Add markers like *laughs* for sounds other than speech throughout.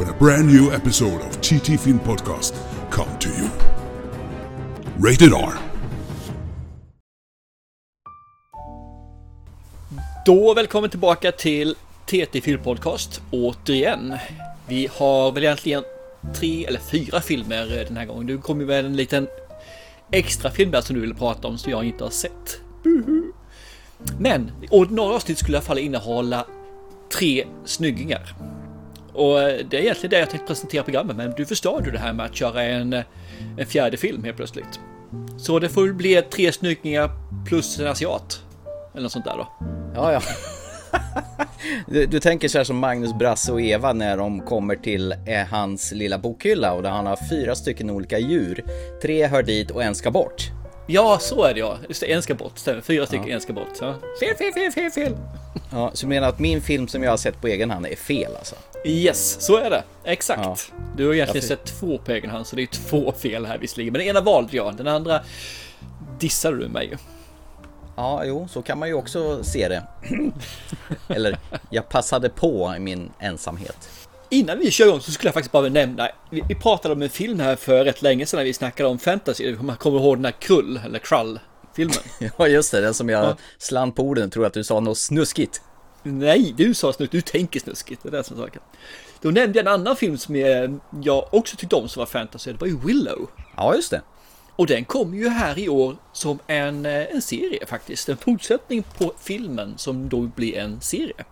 when a brand new episode of TT Film Podcast come to you. Rated R. Då välkommen tillbaka till TT Film Podcast återigen. Vi har väl egentligen tre eller fyra filmer eh, den här gången. Nu kommer med en liten extra film där som du vill prata om som jag inte har sett. Buhu. Men ordinarie avsnitt skulle i alla fall innehålla tre snyggingar. Och det är egentligen det jag tänkte presentera programmet men du förstår ju det här med att köra en, en fjärde film helt plötsligt. Så det får bli tre snyggingar plus en asiat. Eller något sånt där då. Ja, ja. Du, du, tänker så här som Magnus, Brasse och Eva när de kommer till eh, hans lilla bokhylla och där han har fyra stycken olika djur. Tre hör dit och en ska bort. Ja, så är det ja. Just det, en ska bort. Stämmer. Fyra stycken, ja. en ska bort. Ja. Fel, fel, fel, fel, fel. *laughs* Ja, så du menar att min film som jag har sett på egen hand är fel alltså? Yes, så är det. Exakt. Ja. Du har egentligen sett två på egen hand, så det är två fel här visserligen. Men den ena valde jag, den andra dissade du mig ju. Ja, jo, så kan man ju också se det. *clears throat* Eller, jag passade på i min ensamhet. Innan vi kör igång så skulle jag faktiskt bara nämna, vi, vi pratade om en film här för rätt länge sedan när vi snackade om fantasy, man kommer ihåg den här Krull, eller Krull filmen. *laughs* ja just det, den som jag ja. slant på orden, tror att du sa något snuskigt. Nej, du sa snuskigt, du tänker snuskigt, det är det som är saken. Då nämnde jag en annan film som jag också tyckte om som var fantasy, det var ju Willow. Ja, just det. Och den kom ju här i år som en, eh, en serie faktiskt. En fortsättning på filmen som då blir en serie.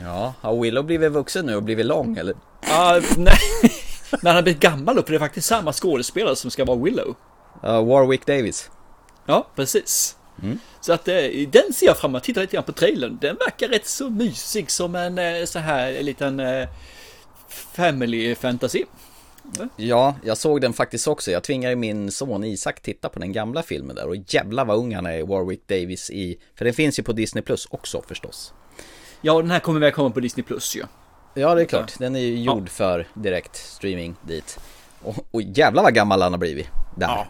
Ja, har Willow blivit vuxen nu och blivit lång eller? Uh, *laughs* nej. När han har blivit gammal upp, för det är faktiskt samma skådespelare som ska vara Willow. Uh, Warwick Davis. Ja, precis. Mm. Så att eh, den ser jag fram emot. Titta lite grann på trailern. Den verkar rätt så mysig som en eh, så här liten eh, family fantasy. Ja, jag såg den faktiskt också. Jag tvingade min son Isak titta på den gamla filmen där och jävla vad ung han är Warwick Davis i, för den finns ju på Disney Plus också förstås. Ja, den här kommer väl komma på Disney Plus ju. Ja. ja, det är klart. Den är ju gjord ja. för direkt streaming dit. Och, och jävla vad gammal han har blivit. Där. Ja.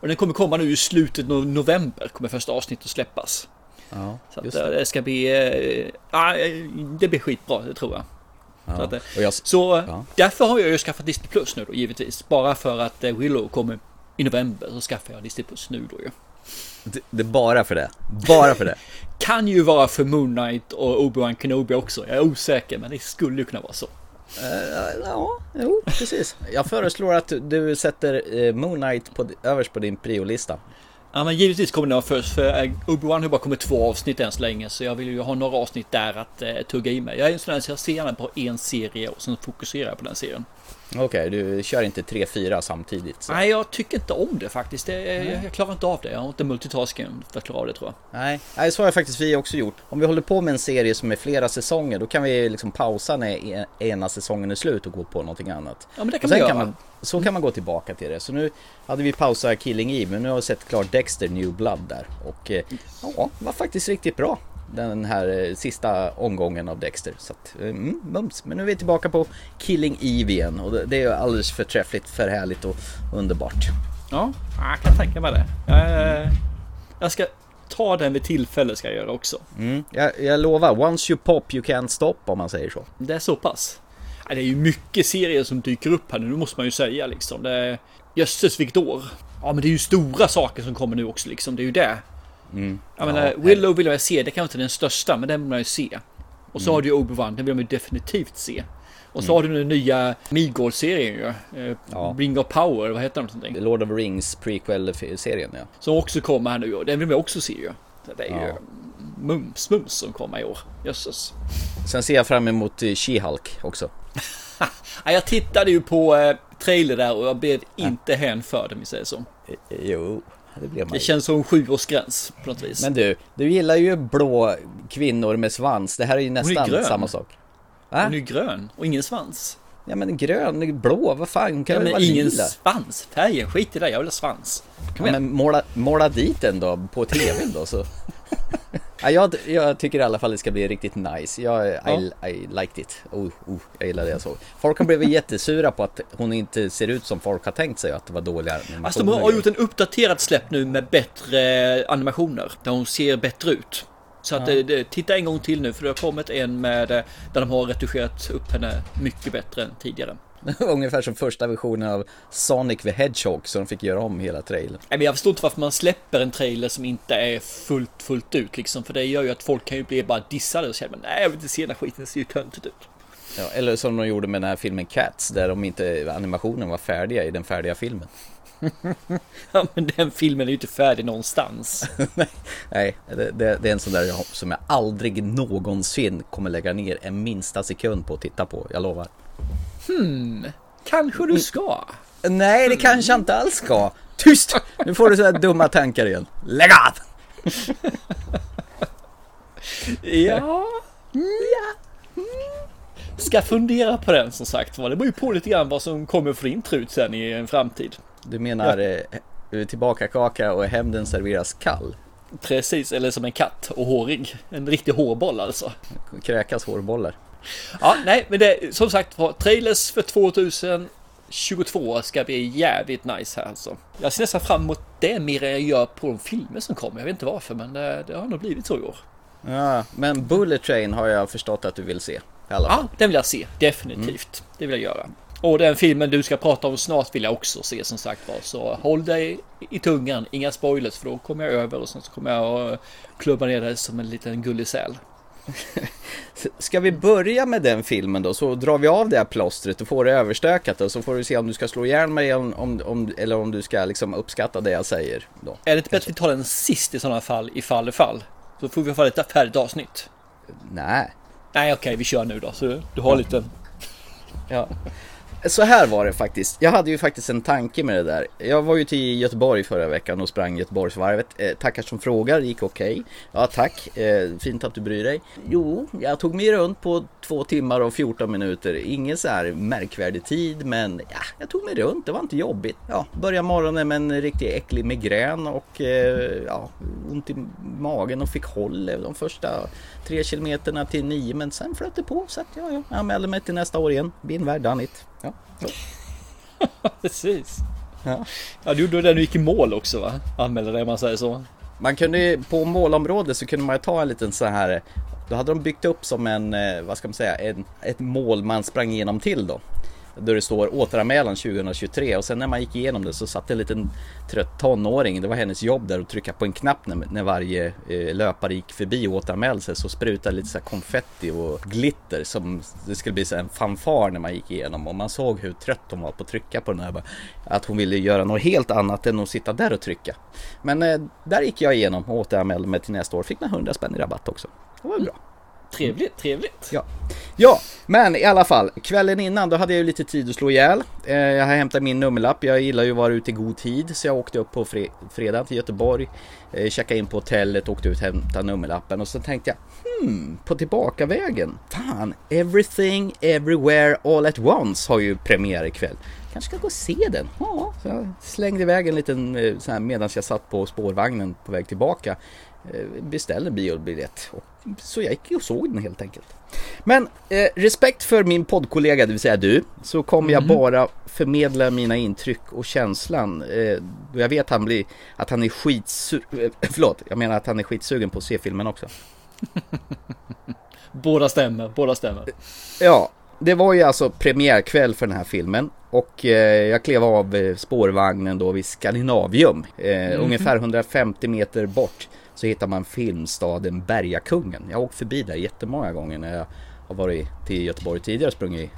Och den kommer komma nu i slutet av november, kommer första avsnittet att släppas. Ja, så att, det. det ska bli, äh, det blir skitbra, det tror jag. Ja. Så, att, jag, så ja. därför har jag ju skaffat Disney Plus nu då givetvis. Bara för att Willow kommer i november så skaffar jag Disney Plus nu då ju. Det, det, är bara för det. Bara för det. *laughs* kan ju vara för Moon Knight och Obi-Wan Kenobi också. Jag är osäker, men det skulle ju kunna vara så. Uh, ja, jo, precis. Jag föreslår att du sätter uh, Moon Knight på, överst på din priolista. Ja men givetvis kommer den vara först för eh, Obi-Wan har bara kommit två avsnitt än så länge så jag vill ju ha några avsnitt där att eh, tugga i mig. Jag är en sån där så jag ser gärna på en serie och sen fokuserar jag på den serien. Okej, okay, du kör inte 3-4 samtidigt? Så. Nej, jag tycker inte om det faktiskt. Det, jag, jag, klarar inte av det. Jag har inte multitasking för att klara av det tror jag. Nej, Nej så har jag faktiskt vi också gjort. Om vi håller på med en serie som är flera säsonger, då kan vi liksom pausa när ena säsongen är slut och gå på någonting annat. Ja, men det kan vi göra. Kan man, så kan man gå tillbaka till det. Så nu hade vi pausat Killing Eve, men nu har vi sett klart Dexter New Blood där. Och eh, ja, var faktiskt riktigt bra den här eh, sista omgången av Dexter. Så att, eh, mm, mums. Men nu är vi tillbaka på Killing Eve igen och det är alldeles förträffligt, för härligt och underbart. Ja, jag kan tänka mig det. Jag, jag ska ta den vid tillfälle ska jag göra också. Mm, jag, jag lovar, once you pop you can't stop om man säger så. Det är så pass. Det är ju mycket serier som dyker upp här nu, måste man ju säga liksom. Det är, jösses vilket år. Ja men det är ju stora saker som kommer nu också liksom, det är ju det. Mm. Jag ja, menar, Willow vill jag se, det kanske inte är den största, men den vill man ju se. Och så mm. har du ju Obi-Wan, den vill man ju definitivt se. Och så mm. har du den nya Migol-serien ju. Eh, ja. Ring of Power, vad heter den? Någonting? Lord of Rings prequel-serien ja. Som också kommer här nu och den vill man också se ju. Det är ja. ju mums, mums som kommer i år. Jösses. Sen ser jag fram emot eh, She-Hulk också. *laughs* jag tittade ju på eh, trailer där och jag blev inte hänförd om vi säger så. Jo, det, blev man det känns som sjuårsgräns på något vis. Men du, du gillar ju blå kvinnor med svans. Det här är ju nästan är samma sak. Äh? Hon är grön och ingen svans. Ja men grön, blå, vad fan kan Ja, det men vara ingen lila? svansfärgen, skit i det, jag vill ha svans. Kom Ja, igen. men måla, måla dit den då på tvn då så. *laughs* ja, jag, jag tycker i alla fall det ska bli riktigt nice. Jag, I, I liked it. Oh, oh, jag gillar det jag såg. Folk har blivit *laughs* jättesura på att hon inte ser ut som folk har tänkt sig att det var dåliga animationer. Alltså de har gjort en uppdaterad släpp nu med bättre animationer. Där hon ser bättre ut. Så att det, det, titta en gång till nu för det har kommit en med eh, där de har retuscherat upp henne mycket bättre än tidigare. *laughs* Ungefär som första versionen av Sonic the Hedgehog så de fick göra om hela trailern. Nej, men jag förstår inte varför man släpper en trailer som inte är fullt, fullt ut liksom. För det gör ju att folk kan ju bli bara dissade och säga nej jag vill inte se den här skiten, det ser ju töntigt ut. Ja, eller som de gjorde med den här filmen Cats där de inte, animationen var färdiga i den färdiga filmen. *laughs* Ja men den filmen är ju inte färdig någonstans. *laughs* Nej, det, det, det är en sån där jag- som jag aldrig någonsin kommer lägga ner en minsta sekund på att titta på, jag lovar. Kanske du ska. Nej, det kanske jag inte alls ska. Tyst! Nu får du sådana dumma tankar igen. Lägg av! Ja. Ska fundera på den som sagt var. Det beror ju på lite grann vad som kommer för intrut sen i en framtid. Du menar eh, tillbaka kaka och hämnden serveras kall? Precis, eller som en katt och hårig. En riktig hårboll alltså. Kräkas hårbollar. Ja, nej, men det som sagt var trailers för 2022 ska bli jävligt nice här alltså. Jag ser nästan fram emot det mer än jag gör på de filmer som kommer. Jag vet inte varför, men det, det har nog blivit så i år. Ja, men Bullet Train har jag förstått att du vill se. Ja, den vill jag se. Definitivt. Det vill jag göra. Och den filmen du ska prata om snart vill jag också se som sagt var. Så håll dig i tungan. Inga spoilers för då kommer jag över och sen så kommer jag att klubba ner dig som en liten gullig säl. *laughs* Ska vi börja med den filmen då? Så drar vi av det här plåstret och får det överstökat och så får du se om du ska slå ihjäl mig om, om, om, eller om du ska liksom uppskatta det jag säger då. Är det inte bättre att vi tar den sist i sådana fall, i fall i fall? Så får vi i alla fall ett färdigt avsnitt. Nej. Nej, okej, vi kör nu då. Så du, du har lite... Ja. Så här var det faktiskt. Jag hade ju faktiskt en tanke med det där. Jag var ju till Göteborg förra veckan och sprang Göteborgsvarvet. Eh, tackar som frågar, det gick okej. Ja tack, eh, fint att du bryr dig. Jo, jag tog mig runt på två timmar och 14 minuter. Ingen så här märkvärdig tid men ja, jag tog mig runt, det var inte jobbigt. Ja, började morgonen med en riktigt äcklig migrän och eh, ja, ont i magen och fick håll de första tre kilometerna till nio men sen flöt det på så att ja, ja, jag anmälde mig till nästa år igen. Been värd done it. Ja. *laughs* Precis. Ja. Ja, du gjorde det när du gick i mål också va? Anmälde dig om man säger så. Man kunde ju, på målområdet så kunde man ju ta en liten så här Då hade de byggt upp som en, eh, vad ska man säga, en, ett mål man sprang igenom till då där det står återanmälan 2023 och sen när man gick igenom det så satt en liten trött tonåring. Det var hennes jobb där att trycka på en knapp när, när varje eh, löpare gick förbi och återanmälde sig. Så sprutade lite så här konfetti och glitter som det skulle bli så här en fanfar när man gick igenom. Och man såg hur trött hon var på att trycka på den här. Att hon ville göra något helt annat än att sitta där och trycka. Men eh, där gick jag igenom och återanmälde mig till nästa år, fick man 100 spänn i rabatt också. Det var bra. Trevligt, trevligt. Ja. ja, men i alla fall kvällen innan då hade jag ju lite tid att slå ihjäl. Eh, jag har hämtat min nummerlapp, jag gillar ju att vara ute i god tid så jag åkte upp på fre fredag till Göteborg. Eh, checkade in på hotellet, åkte ut och hämtade nummerlappen och så tänkte jag hmm, på tillbakavägen. Fan, Everything Everywhere All At Once har ju premiär ikväll. Kanske ska gå och se den. Ja, så jag slängde iväg en liten eh, så här medan jag satt på spårvagnen på väg tillbaka. Eh, beställde beställde biobiljett. Och så jag gick och såg den helt enkelt. Men eh, respekt för min poddkollega, det vill säga du, så kommer jag bara förmedla mina intryck och känslan. Eh, jag vet att han blir, att han är skitsugen, eh, *laughs* förlåt, jag menar att han är skitsugen på att se filmen också. *laughs* Båda stämmer, båda stämmer. Ja, det var ju alltså premiärkväll för den här filmen och eh, jag klev av eh, spårvagnen då vid Skandinavium. Eh, Ungefär 150 meter bort så hittar man filmstaden Bergakungen. Jag har åkt förbi där jättemånga gånger när jag har varit till Göteborg tidigare sprungit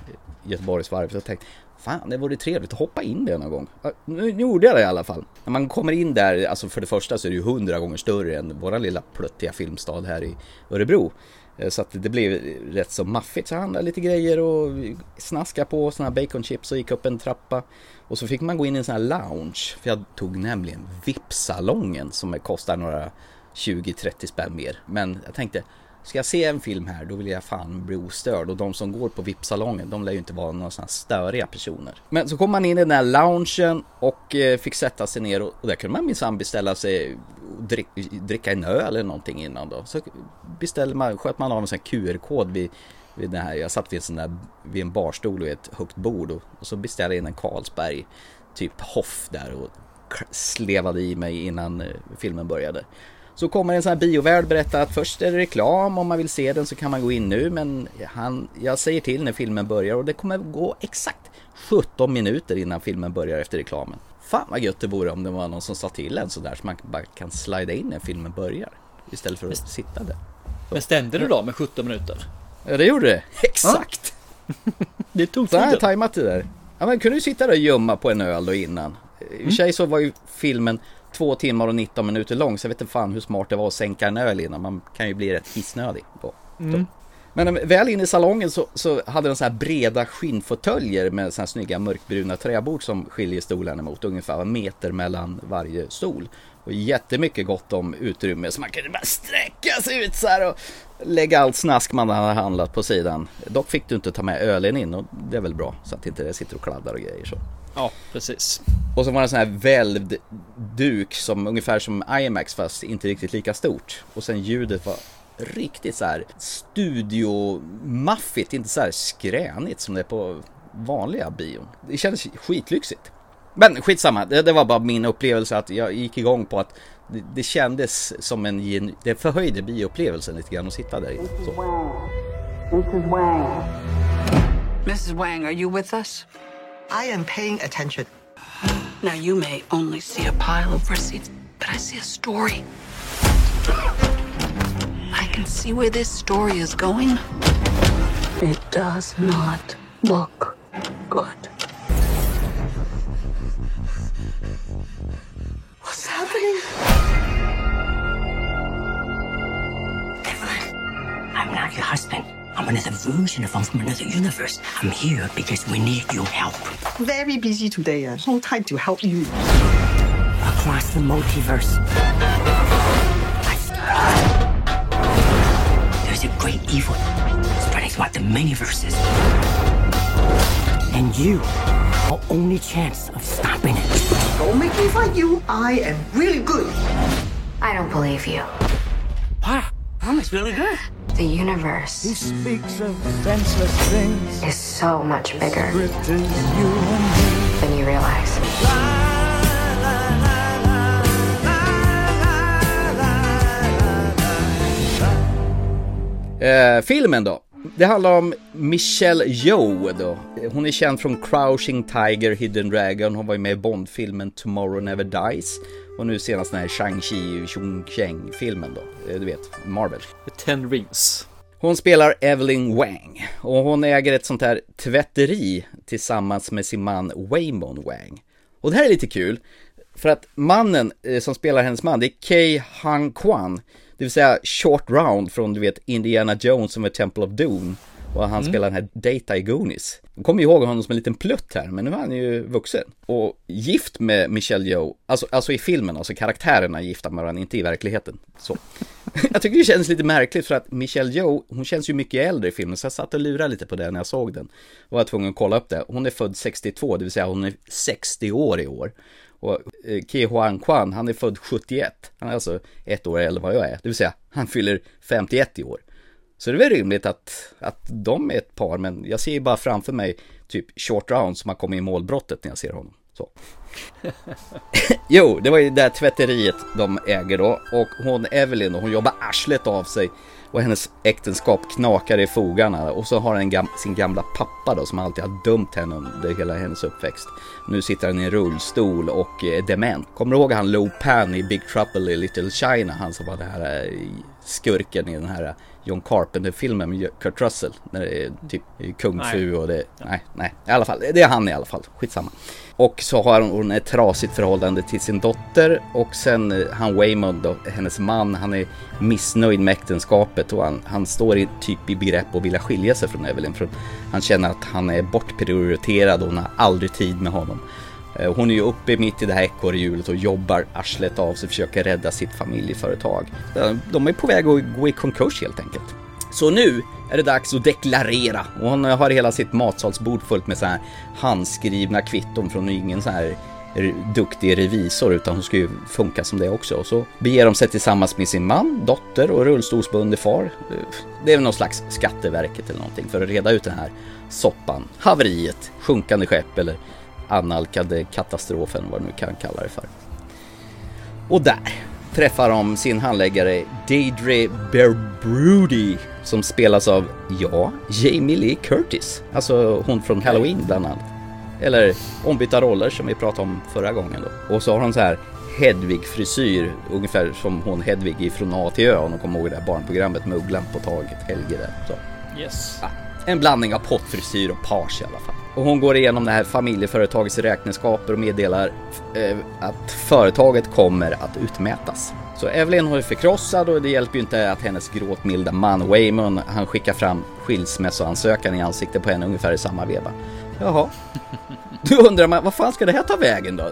Göteborgsvarvet och tänkt Fan, det vore trevligt att hoppa in där någon gång. Nu gjorde jag det i alla fall. När man kommer in där, alltså för det första så är det ju hundra gånger större än våran lilla plöttiga filmstad här i Örebro. Eh, så att det blev rätt så maffigt. Så jag handlade lite grejer och snaskade på såna här baconchips och gick upp en trappa. Och så fick man gå in i en sån här lounge. För jag tog nämligen VIP-salongen som kostar några 20-30 spänn mer. Men jag tänkte, ska jag se en film här då vill jag fan bli ostörd och de som går på VIP-salongen de lär ju inte vara några sådana störiga personer. Men så kom man in i den här loungen och eh, fick sätta sig ner och, och där kunde man minsann beställa sig drick, dricka en öl eller någonting innan då. Så beställde man, sköt man av en sån här QR-kod vid, vid den här, jag satt vid en sån där, vid en barstol och ett högt bord och, och så beställde jag in en Carlsberg typ Hoff där och slevade i mig innan eh, filmen började. Så kommer en sån här biovärd berätta att först är det reklam, om man vill se den så kan man gå in nu men han, jag säger till när filmen börjar och det kommer gå exakt 17 minuter innan filmen börjar efter reklamen. Fan vad gött det vore om det var någon som sa till en sådär så man bara kan slida in när filmen börjar istället för att sitta där. Men stämde det då med 17 minuter? Ja det gjorde det, *laughs* exakt! Det tog Så har jag tiden. tajmat det där. Ja men kunde du sitta där och gömma på en öl då innan? I och för sig så var ju filmen två timmar och 19 minuter lång så jag vet inte fan hur smart det var att sänka en öl innan. Man kan ju bli rätt kissnödig på. Mm. Men eh, väl inne i salongen så, så hade de så här breda skinnfåtöljer med så här snygga mörkbruna träbord som skiljer stolarna mot ungefär en meter mellan varje stol. Och jättemycket gott om utrymme så man kunde bara sträcka sig ut så här och lägga allt snask man hade handlat på sidan. Dock fick du inte ta med ölen in och det är väl bra så att inte det sitter och kladdar och grejer så. Ja, precis. Och så var det en sån här välvd duk som ungefär som IMAX fast inte riktigt lika stort. Och sen ljudet var riktigt så här studiomaffigt, inte så här skränigt som det är på vanliga bion. Det kändes skitlyxigt. Men skitsamma, det, det var bara min upplevelse att jag gick igång på att det, det kändes som en, det förhöjde bioupplevelsen lite grann att sitta där. i. Så. Mrs. Wang. Mrs. Wang, are you with us? I am paying attention. Now, you may only see a pile of receipts, but I see a story. I can see where this story is going. It does not look good. What's happening? Evelyn, I'm not your husband. I'm another version of him from another universe. I'm here because we need your help. Very busy today. Uh, no time to help you. Across the multiverse. There's a great evil spreading throughout the many verses. And you, our only chance of stopping it. Don't make me fight you. I am really good. I don't believe you. Wow, Thomas, really good. The universe speaks of senseless things. is so much bigger you and me. than you realize. Eh, filmen då? Det handlar om Michelle Yeoh då. Hon är känd från Crouching Tiger, Hidden Dragon. Hon var ju med i Bond-filmen Tomorrow Never Dies. Och nu senast den här Shang-Chi, Chung Cheng-filmen då. Eh, Du vet, Marvel. Ten Rings. Hon spelar Evelyn Wang och hon äger ett sånt här tvätteri tillsammans med sin man Waymon Wang. Och det här är lite kul, för att mannen eh, som spelar hennes man, det är Kei Han Kwan, det vill säga Short Round från du vet Indiana Jones som är Temple of Doom. Och han spelar den här Data i Goonies. Jag kommer ihåg honom som en liten plutt här, men nu är han ju vuxen. Och gift med Michelle Yeoh, alltså, alltså i filmen, alltså karaktärerna är gifta med varandra, inte i verkligheten. Så. *laughs* Jag tycker det känns lite märkligt för att Michelle Yeoh, hon känns ju mycket äldre i filmen, så jag satt och lurade lite på det när jag såg den. Och var tvungen att kolla upp det. Hon är född 62, det vill säga hon är 60 år i år. Och eh, Ke Huan Kwan, han är född 71. Han är alltså ett år äldre än vad jag är. Det vill säga, han fyller 51 i år. Så det är väl rimligt att, att de är ett par, men jag ser ju bara framför mig typ short round som har kommit i målbrottet när jag ser honom. Så. *laughs* jo, det var ju det här tvätteriet de äger då och hon Evelyn, hon jobbar arslet av sig och hennes äktenskap knakar i fogarna och så har hon gam- sin gamla pappa då som alltid har dömt henne under hela hennes uppväxt. Nu sitter han i en rullstol och är dement. Kommer du ihåg han Lo Pan i Big Trouble i Little China? Han som var den här eh, skurken i den här John Carpenter-filmen med Kurt Russell. När det är typ kung fu och det... Nej, nej. I alla fall, det är han i alla fall. Skitsamma. Och så har hon ett trasigt förhållande till sin dotter och sen eh, han Waymond då, hennes man, han är missnöjd med äktenskapet och han, han står i, typ i begrepp att vilja skilja sig från Evelyn för han känner att han är bortprioriterad och hon har aldrig tid med honom. Eh, hon är ju uppe mitt i det här ekorrhjulet och jobbar arslet av sig, försöker rädda sitt familjeföretag. Eh, de är på väg att gå i konkurs helt enkelt. Så nu är det dags att deklarera och hon eh, har hela sitt matsalsbord fullt med så här handskrivna kvitton från ingen så här duktig revisor utan hon ska ju funka som det också. Och så beger de sig tillsammans med sin man, dotter och rullstolsbunden far. Det är väl någon slags Skatteverket eller någonting för att reda ut den här soppan, haveriet, sjunkande skepp eller annalkande katastrofen vad du nu kan kalla det för. Och där träffar de sin handläggare Deidre Berbrudy som spelas av, ja, Jamie Lee Curtis. Alltså hon från Halloween bland annat. Eller ombytta roller som vi pratade om förra gången då. Och så har hon så här Hedvig-frisyr, ungefär som hon Hedvig ifrån A till Ö om de kommer ihåg det här barnprogrammet med Ugglan på taget, Helge där. Så. Yes. Ja, en blandning av pottfrisyr och page i alla fall. Och hon går igenom det här familjeföretagets räkenskaper och meddelar eh, att företaget kommer att utmätas. Så Evelyn hon är förkrossad och det hjälper ju inte att hennes gråtmilda man Waymon han skickar fram skilsmässoansökan i ansiktet på henne ungefär i samma veva. Jaha. *laughs* Då undrar man, vad fan ska det här ta vägen då?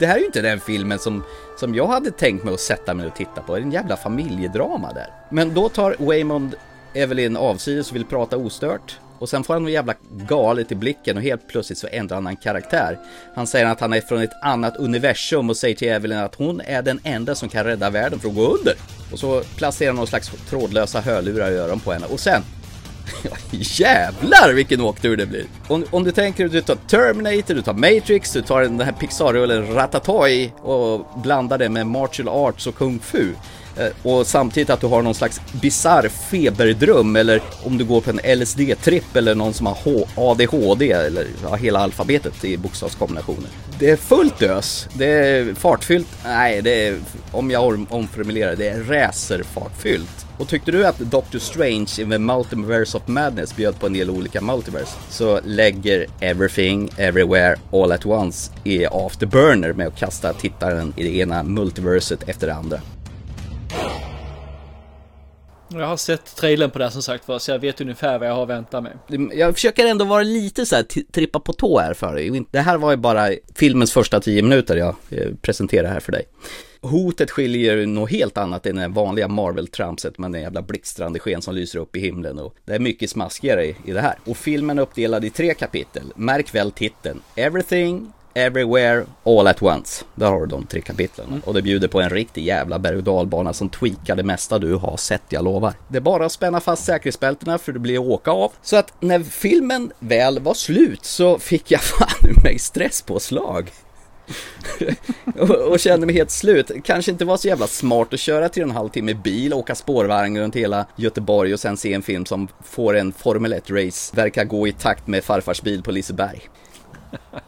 Det här är ju inte den filmen som, som jag hade tänkt mig att sätta mig och titta på. Det är en jävla familjedrama där. Men då tar Waymond Evelyn avsides och vill prata ostört. Och sen får han något jävla galet i blicken och helt plötsligt så ändrar han en karaktär. Han säger att han är från ett annat universum och säger till Evelyn att hon är den enda som kan rädda världen från att gå under. Och så placerar han någon slags trådlösa hörlurar i öron på henne. Och sen *laughs* jävlar vilken åktur det blir! Om, om du tänker att du tar Terminator, du tar Matrix, du tar den här Pixar-rullen Ratatouille och blandar det med martial arts och kung fu. Eh, och samtidigt att du har någon slags bizarr feberdröm eller om du går på en LSD-tripp eller någon som har ADHD eller ja, hela alfabetet i bokstavskombinationer. Det är fullt ös, det är fartfyllt, nej det är, om jag omformulerar det, är racerfartfyllt. Och tyckte du att Doctor Strange in the Multiverse of Madness bjöd på en del olika multiverse så lägger Everything, Everywhere, All at Once i Afterburner med att kasta tittaren i det ena multiverset efter det andra. Jag har sett trailern på det här som sagt var, så jag vet ungefär vad jag har att vänta mig. Jag försöker ändå vara lite så här trippa på tå här för dig. Det här var ju bara filmens första tio minuter jag eh, presenterar här för dig. Hotet skiljer något helt annat än det vanliga Marvel-tramset med den jävla blixtrande sken som lyser upp i himlen och det är mycket smaskigare i, i det här. Och filmen är uppdelad i tre kapitel. Märk väl titeln. Everything, Everywhere, All at Once. Där har du de tre kapitlen. Och det bjuder på en riktig jävla berg och dalbana som tweakar det mesta du har sett, jag lovar. Det är bara att spänna fast säkerhetsbältena för det blir att åka av. Så att när filmen väl var slut så fick jag *laughs* fan mig stresspåslag. *laughs* och, och kände mig helt slut. Kanske inte var så jävla smart att köra till en halvtimme bil, åka spårvagn runt hela Göteborg och sen se en film som får en Formel 1-race verkar gå i takt med farfars bil på Liseberg. *laughs*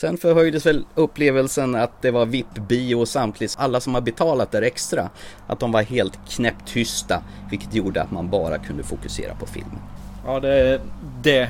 Sen förhöjdes väl upplevelsen att det var VIP-bio och samtidigt alla som har betalat där extra, att de var helt knäpptysta, vilket gjorde att man bara kunde fokusera på filmen. Ja, det, det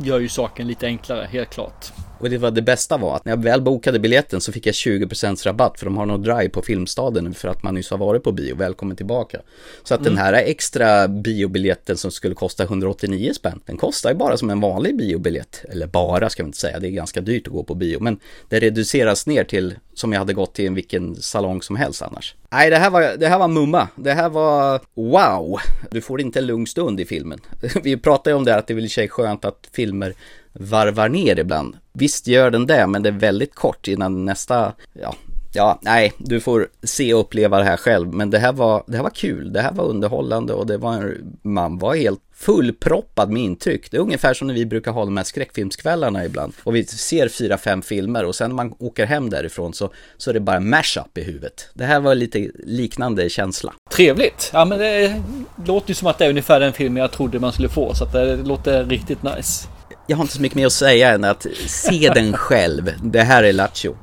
gör ju saken lite enklare, helt klart. Och det var det bästa var att när jag väl bokade biljetten så fick jag 20% rabatt för de har någon drive på Filmstaden för att man nyss har varit på bio. Välkommen tillbaka. Så att den här extra biobiljetten som skulle kosta 189 spänn, den kostar ju bara som en vanlig biobiljett. Eller bara ska vi inte säga, det är ganska dyrt att gå på bio. Men det reduceras ner till som jag hade gått till en vilken salong som helst annars. Nej, det här var, det här var mumma. Det här var wow. Du får inte en lugn stund i filmen. *laughs* Vi pratade ju om det att det är väl i sig skönt att filmer varvar ner ibland. Visst gör den det, men det är väldigt kort innan nästa, ja, ja, nej, du får se och uppleva det här själv. Men det här var, det här var kul, det här var underhållande och det var, man var helt fullproppad med intryck. Det är ungefär som när vi brukar ha de här skräckfilmskvällarna ibland. Och vi ser fyra, fem filmer och sen när man åker hem därifrån så, så är det bara mash-up i huvudet. Det här var lite liknande känsla. Trevligt! Ja, men det låter ju som att det är ungefär den filmen jag trodde man skulle få, så att det låter riktigt nice. Jag har inte så mycket mer att säga än att se den själv. Det här är Lattjo.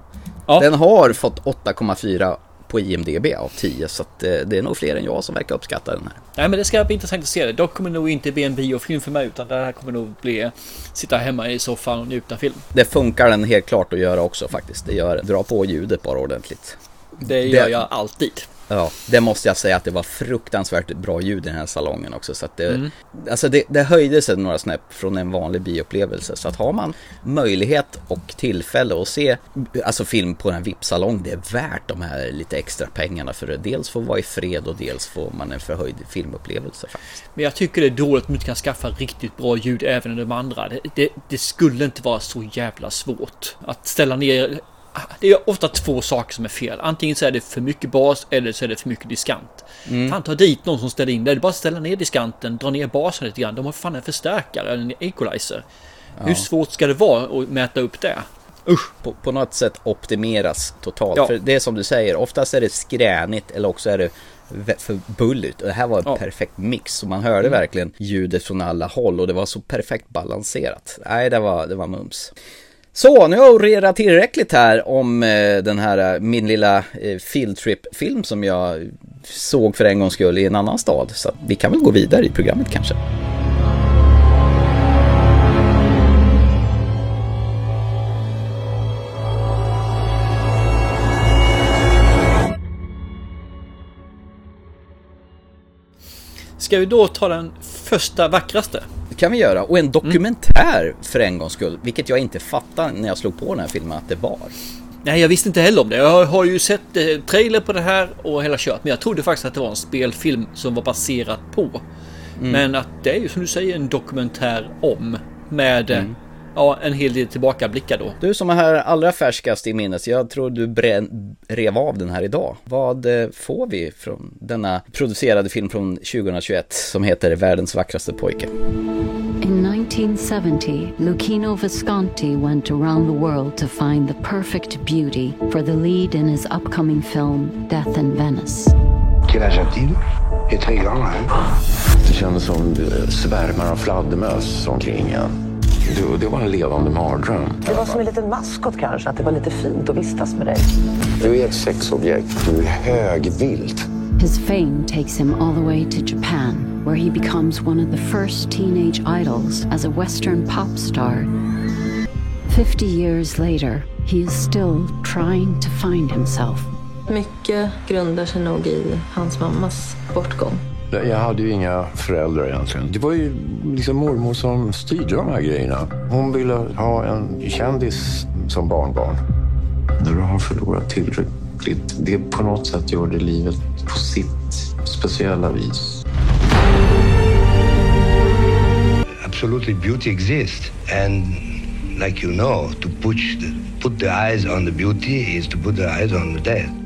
Ja. Den har fått 8,4 på IMDB av 10 så att eh, det är nog fler än jag som verkar uppskatta den här. Nej, men det ska bli intressant att se det. Dock kommer det nog inte bli en biofilm för mig, utan det här kommer nog bli sitta hemma i soffan och njuta film. Det funkar den helt klart att göra också faktiskt. Det gör Dra på ljudet bara ordentligt. Det gör Det- jag alltid. Ja, det måste jag säga att det var fruktansvärt bra ljud i den här salongen också. Så att det, alltså det, det höjde sig några snäpp från en vanlig bioupplevelse. Så att har man möjlighet och tillfälle att se alltså film på en VIP-salong, det är värt de här lite extra pengarna för att dels få vara i fred och dels får man en förhöjd filmupplevelse faktiskt. Men jag tycker det är dåligt att man inte kan skaffa riktigt bra ljud även i de andra. Det, det, det skulle inte vara så jävla svårt att ställa ner. Det är ofta två saker som är fel. Antingen så är det för mycket bas eller så är det för mycket diskant. Fan ta dit någon som ställer in det. Det är bara att ställa ner diskanten, dra ner basen lite grann. De har fan en förstärkare, en equalizer. Hur svårt ska det vara att mäta upp det? Usch! På, på något sätt optimeras totalt. Ja. För det är som du säger, oftast är det skränigt eller också är det för bulligt. Och det här var en Ja. Mm. perfekt mix. Så man hörde verkligen ljudet från alla håll och det var så perfekt balanserat. Nej, det var, det var mums. Så, nu har jag orerat tillräckligt här om eh, den här, eh, min lilla eh, field trip film som jag såg för en gångs skull i en annan stad. Så att vi kan väl gå vidare i programmet kanske. Ska vi då ta den första vackraste? Det kan vi göra. Och en dokumentär för en gångs skull. Vilket jag inte fattade när jag slog på den här filmen att det var. Nej, jag visste inte heller om det. Jag har ju sett eh, trailer på det här och hela kört. Men jag trodde faktiskt att det var en spelfilm som var baserat på. Men att det är ju som du säger en dokumentär om. Med eh, ja, en hel del tillbakablickar då. Du som är här allra färskast i minnes, jag tror du brän, rev av den här idag. Vad eh, får vi från denna producerade film från 2021 som heter Världens vackraste pojke? In 1970, Lucchino Visconti went around the world to find the perfect beauty for the lead in his upcoming film Death in Venice. Quel âge a-t-il Il est très grand, hein Det kändes som svärmar av fladdermöss omkring en. Det, det var en levande mardröm. Det var som en liten maskot kanske, att det var lite fint att vistas med dig. Du är ett sexobjekt. Du är högvilt. His fame takes him all the way to Japan, where he becomes one of the first teenage idols as a Western pop star. Fifty years later, he is still trying to find himself. Mycket grundar sig nog i hans mammas bortgång. Jag hade ju inga föräldrar egentligen. Det var ju liksom mormor som styrde de här grejerna. Hon ville ha en kändis som barnbarn. När du har förlorat tillräckligt, det på något sätt gör det livet på sitt speciella vis. Absolutely, beauty exists. And like you know, to put the, put the eyes on the beauty is to put the eyes on the dead.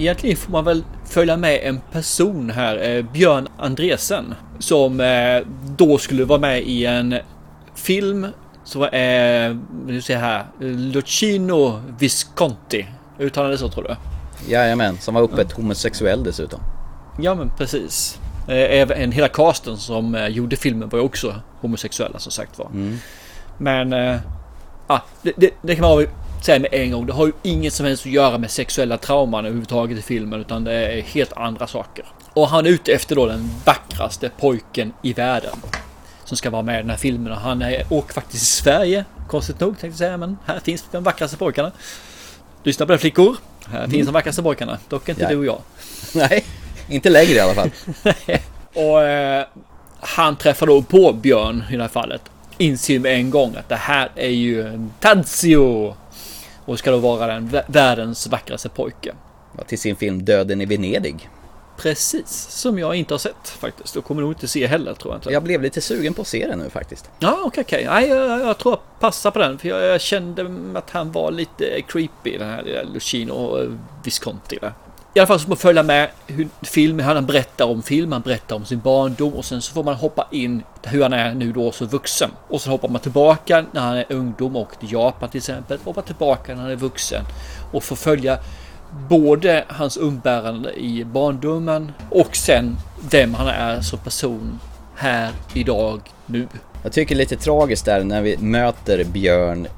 Egentligen får man väl följa med en person här, eh, Björn Andresen, som eh, då skulle vara med i en film som är, nu ser här, Lucino Visconti. Uttalar det så tror du? Jajamän, som var öppet homosexuell dessutom. Ja men precis. Eh, Även hela casten som gjorde filmen var ju också homosexuella som sagt var. Men eh, ja, det, det, det kan man säga med en gång. Det har ju inget som helst att göra med sexuella trauman överhuvudtaget i filmen utan det är helt andra saker. Och han är ute efter då den vackraste pojken i världen. Som ska vara med i den här filmen och han är, åker faktiskt i Sverige. Konstigt nog tänkte jag säga men här finns de vackraste pojkarna. Lyssna på det flickor. Här finns de vackraste pojkarna. Dock inte Ja. du och jag. *laughs* Nej, inte längre i alla fall. *laughs* Och eh, han träffar då på Björn i det här fallet. Inser med en gång att det här är ju Tadzio. Och ska då vara den vä- världens vackraste pojke. Till sin film Döden i Venedig. Precis, som jag inte har sett faktiskt. Och kommer nog inte se heller tror jag inte. Jag blev lite sugen på att se den nu faktiskt. Ja, okej, okej. Nej, jag, jag tror jag passar på den. För jag, jag kände att han var lite creepy, den här lilla Lucino eh, Visconti. Där. I alla fall så får man följa med hur filmen, han berättar om film, han berättar om sin barndom och sen så får man hoppa in hur han är nu då som vuxen. Och sen hoppar man tillbaka när han är ungdom och till Japan till exempel. Hoppar tillbaka när han är vuxen. Och får följa både hans umbärande i barndomen och sen vem han är som person här idag nu. Jag tycker lite tragiskt där när vi möter Björn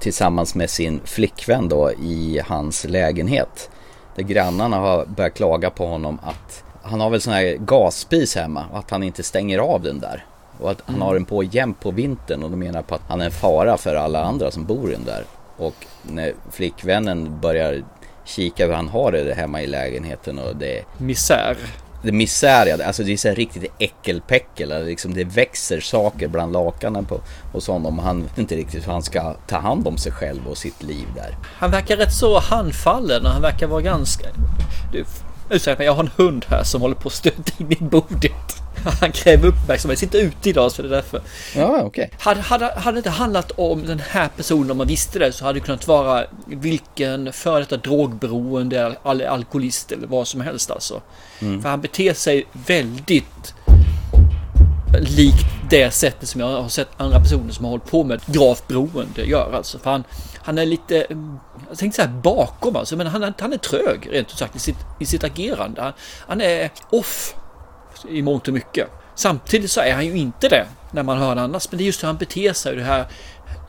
tillsammans med sin flickvän då i hans lägenhet. Där grannarna har börjat klaga på honom att han har väl sån här gasspis hemma och att han inte stänger av den där. Och att han Mm. har den på jämt på vintern och de menar på att han är en fara för alla andra som bor i den där. Och när flickvännen börjar kika hur han har det hemma i lägenheten och det Misär det är misär, alltså det är så här riktigt äckelpäckel. Liksom det växer saker bland lakanen på, hos honom. Han vet inte riktigt hur han ska ta hand om sig själv och sitt liv där. Han verkar rätt så handfallen och han verkar vara ganska... Du, ursäkta mig, jag har en hund här som håller på att stöta in i bordet. *laughs* Han kräver uppmärksamhet, sitter ute idag så det är därför. Ja, okej. Hade, hade, hade det inte handlat om den här personen, om man visste det, så hade det kunnat vara vilken före detta drogberoende, al alkoholist eller vad som helst alltså. Mm. För han beter sig väldigt likt det sättet som jag har sett andra personer som har hållit på med gravt beroende gör alltså. För han, han är lite, jag tänkte här bakom alltså, men han, är- han är trög rent ut sagt i sitt, i sitt agerande. Han, han är off i mångt och mycket. Samtidigt så är han ju inte det när man hör annars. Men det är just hur han beter sig. Det här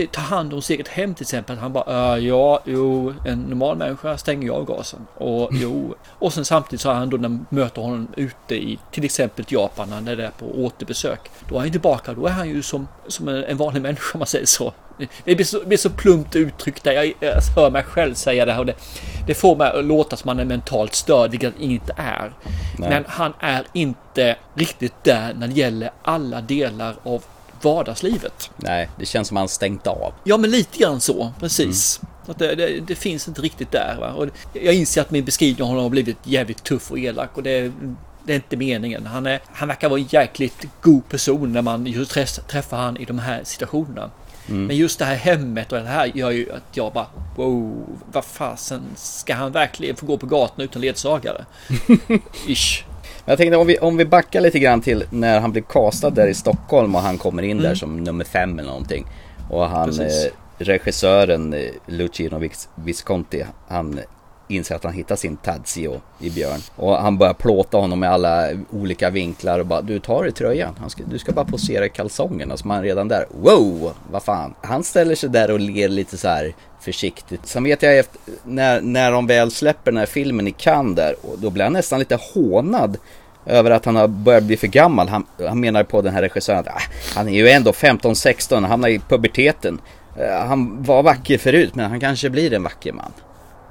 ta hand om sitt eget hem till exempel. Han bara äh, ja, jo, en normal människa stänger ju av gasen. Och *laughs* jo, och sen samtidigt så har han då när man möter honom ute i till exempel Japan när han är där på återbesök. Då är han tillbaka. Då är han ju som, som en, en vanlig människa om man säger så. Det blir så, det blir så plumpt uttryckt där. Jag, jag hör mig själv säga det här och det, det får mig att låta som man är mentalt störd, vilket han inte är. Nej. Men han är inte riktigt där när det gäller alla delar av vardagslivet. Nej, det känns som han stängt av. Ja, men lite grann så, precis. Så Att det, det, det finns inte riktigt där. Va? Och jag inser att min beskrivning av honom har blivit jävligt tuff och elak och det, det är inte meningen. Han, är, han verkar vara en jäkligt god person när man just träff- träffar han i de här situationerna. Mm. Men just det här hemmet och det här gör ju att jag bara wow, vad fasen ska han verkligen få gå på gatan utan ledsagare? *laughs* Ish. Jag tänkte om vi, om vi backar lite grann till när han blev castad där i Stockholm och han kommer in där Mm. som nummer fem eller någonting. Och han, eh, regissören eh, Luciano Vis- Visconti, han inser att han hittar sin Tadzio i Björn. Och han börjar plåta honom med alla olika vinklar och bara du tar i tröjan, han ska, du ska bara posera i kalsongerna. Så man redan där, wow, vad fan. Han ställer sig där och ler lite så här försiktigt. Sen vet jag efter, när, när de väl släpper den här filmen i Cannes där, och då blir han nästan lite hånad över att han har börjat bli för gammal. Han, han menar på den här regissören att ah, han är ju ändå 15-16, hamnar i puberteten. Eh, han var vacker förut men han kanske blir en vacker man.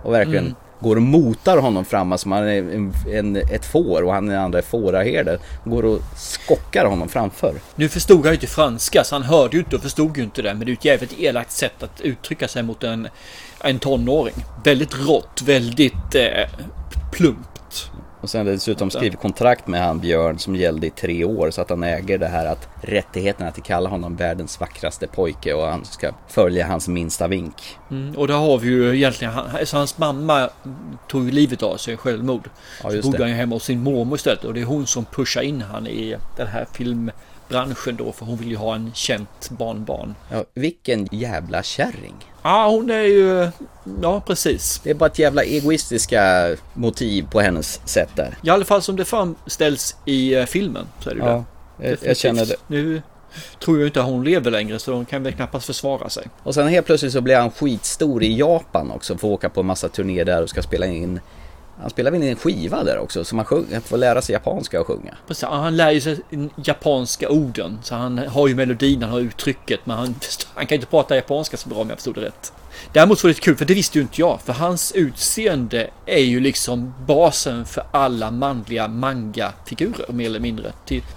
Och verkligen Mm går och motar honom fram alltså som han är en, en, ett får och han är den andra fåraherde. Går och skockar honom framför. Nu förstod han ju inte franska så han hörde ju inte och förstod ju inte det. Men det är ju ett jävligt elakt sätt att uttrycka sig mot en, en tonåring. Väldigt rått, väldigt eh, plump. Och sen dessutom skrivit kontrakt med han Björn som gällde i tre år så att han äger det här att rättigheterna att kalla honom världens vackraste pojke och han ska följa hans minsta vink. Mm, och där har vi ju egentligen, han, så hans mamma tog ju livet av sig, självmord. Ja, så bodde det. han ju hemma hos sin mormor istället och det är hon som pushar in han i den här filmbranschen då för hon vill ju ha en känt barnbarn. Ja, vilken jävla kärring. Ja, hon är ju, ja precis. Det är bara ett jävla egoistiska motiv på hennes sätt där. I alla fall som det framställs i eh, filmen så är det Ja, det. jag, jag känner det. Nu tror jag inte att hon lever längre så hon kan väl knappast försvara sig. Och sen helt plötsligt så blir han skitstor i Japan också. Får åka på en massa turnéer där och ska spela in han spelar väl in en skiva där också så man sjung, får lära sig japanska och sjunga. Precis, han lär ju sig japanska orden så han har ju melodin, han har uttrycket men han, han kan inte prata japanska så bra om jag förstod det rätt. Däremot var det lite kul för det visste ju inte jag för hans utseende är ju liksom basen för alla manliga manga-figurer mer eller mindre.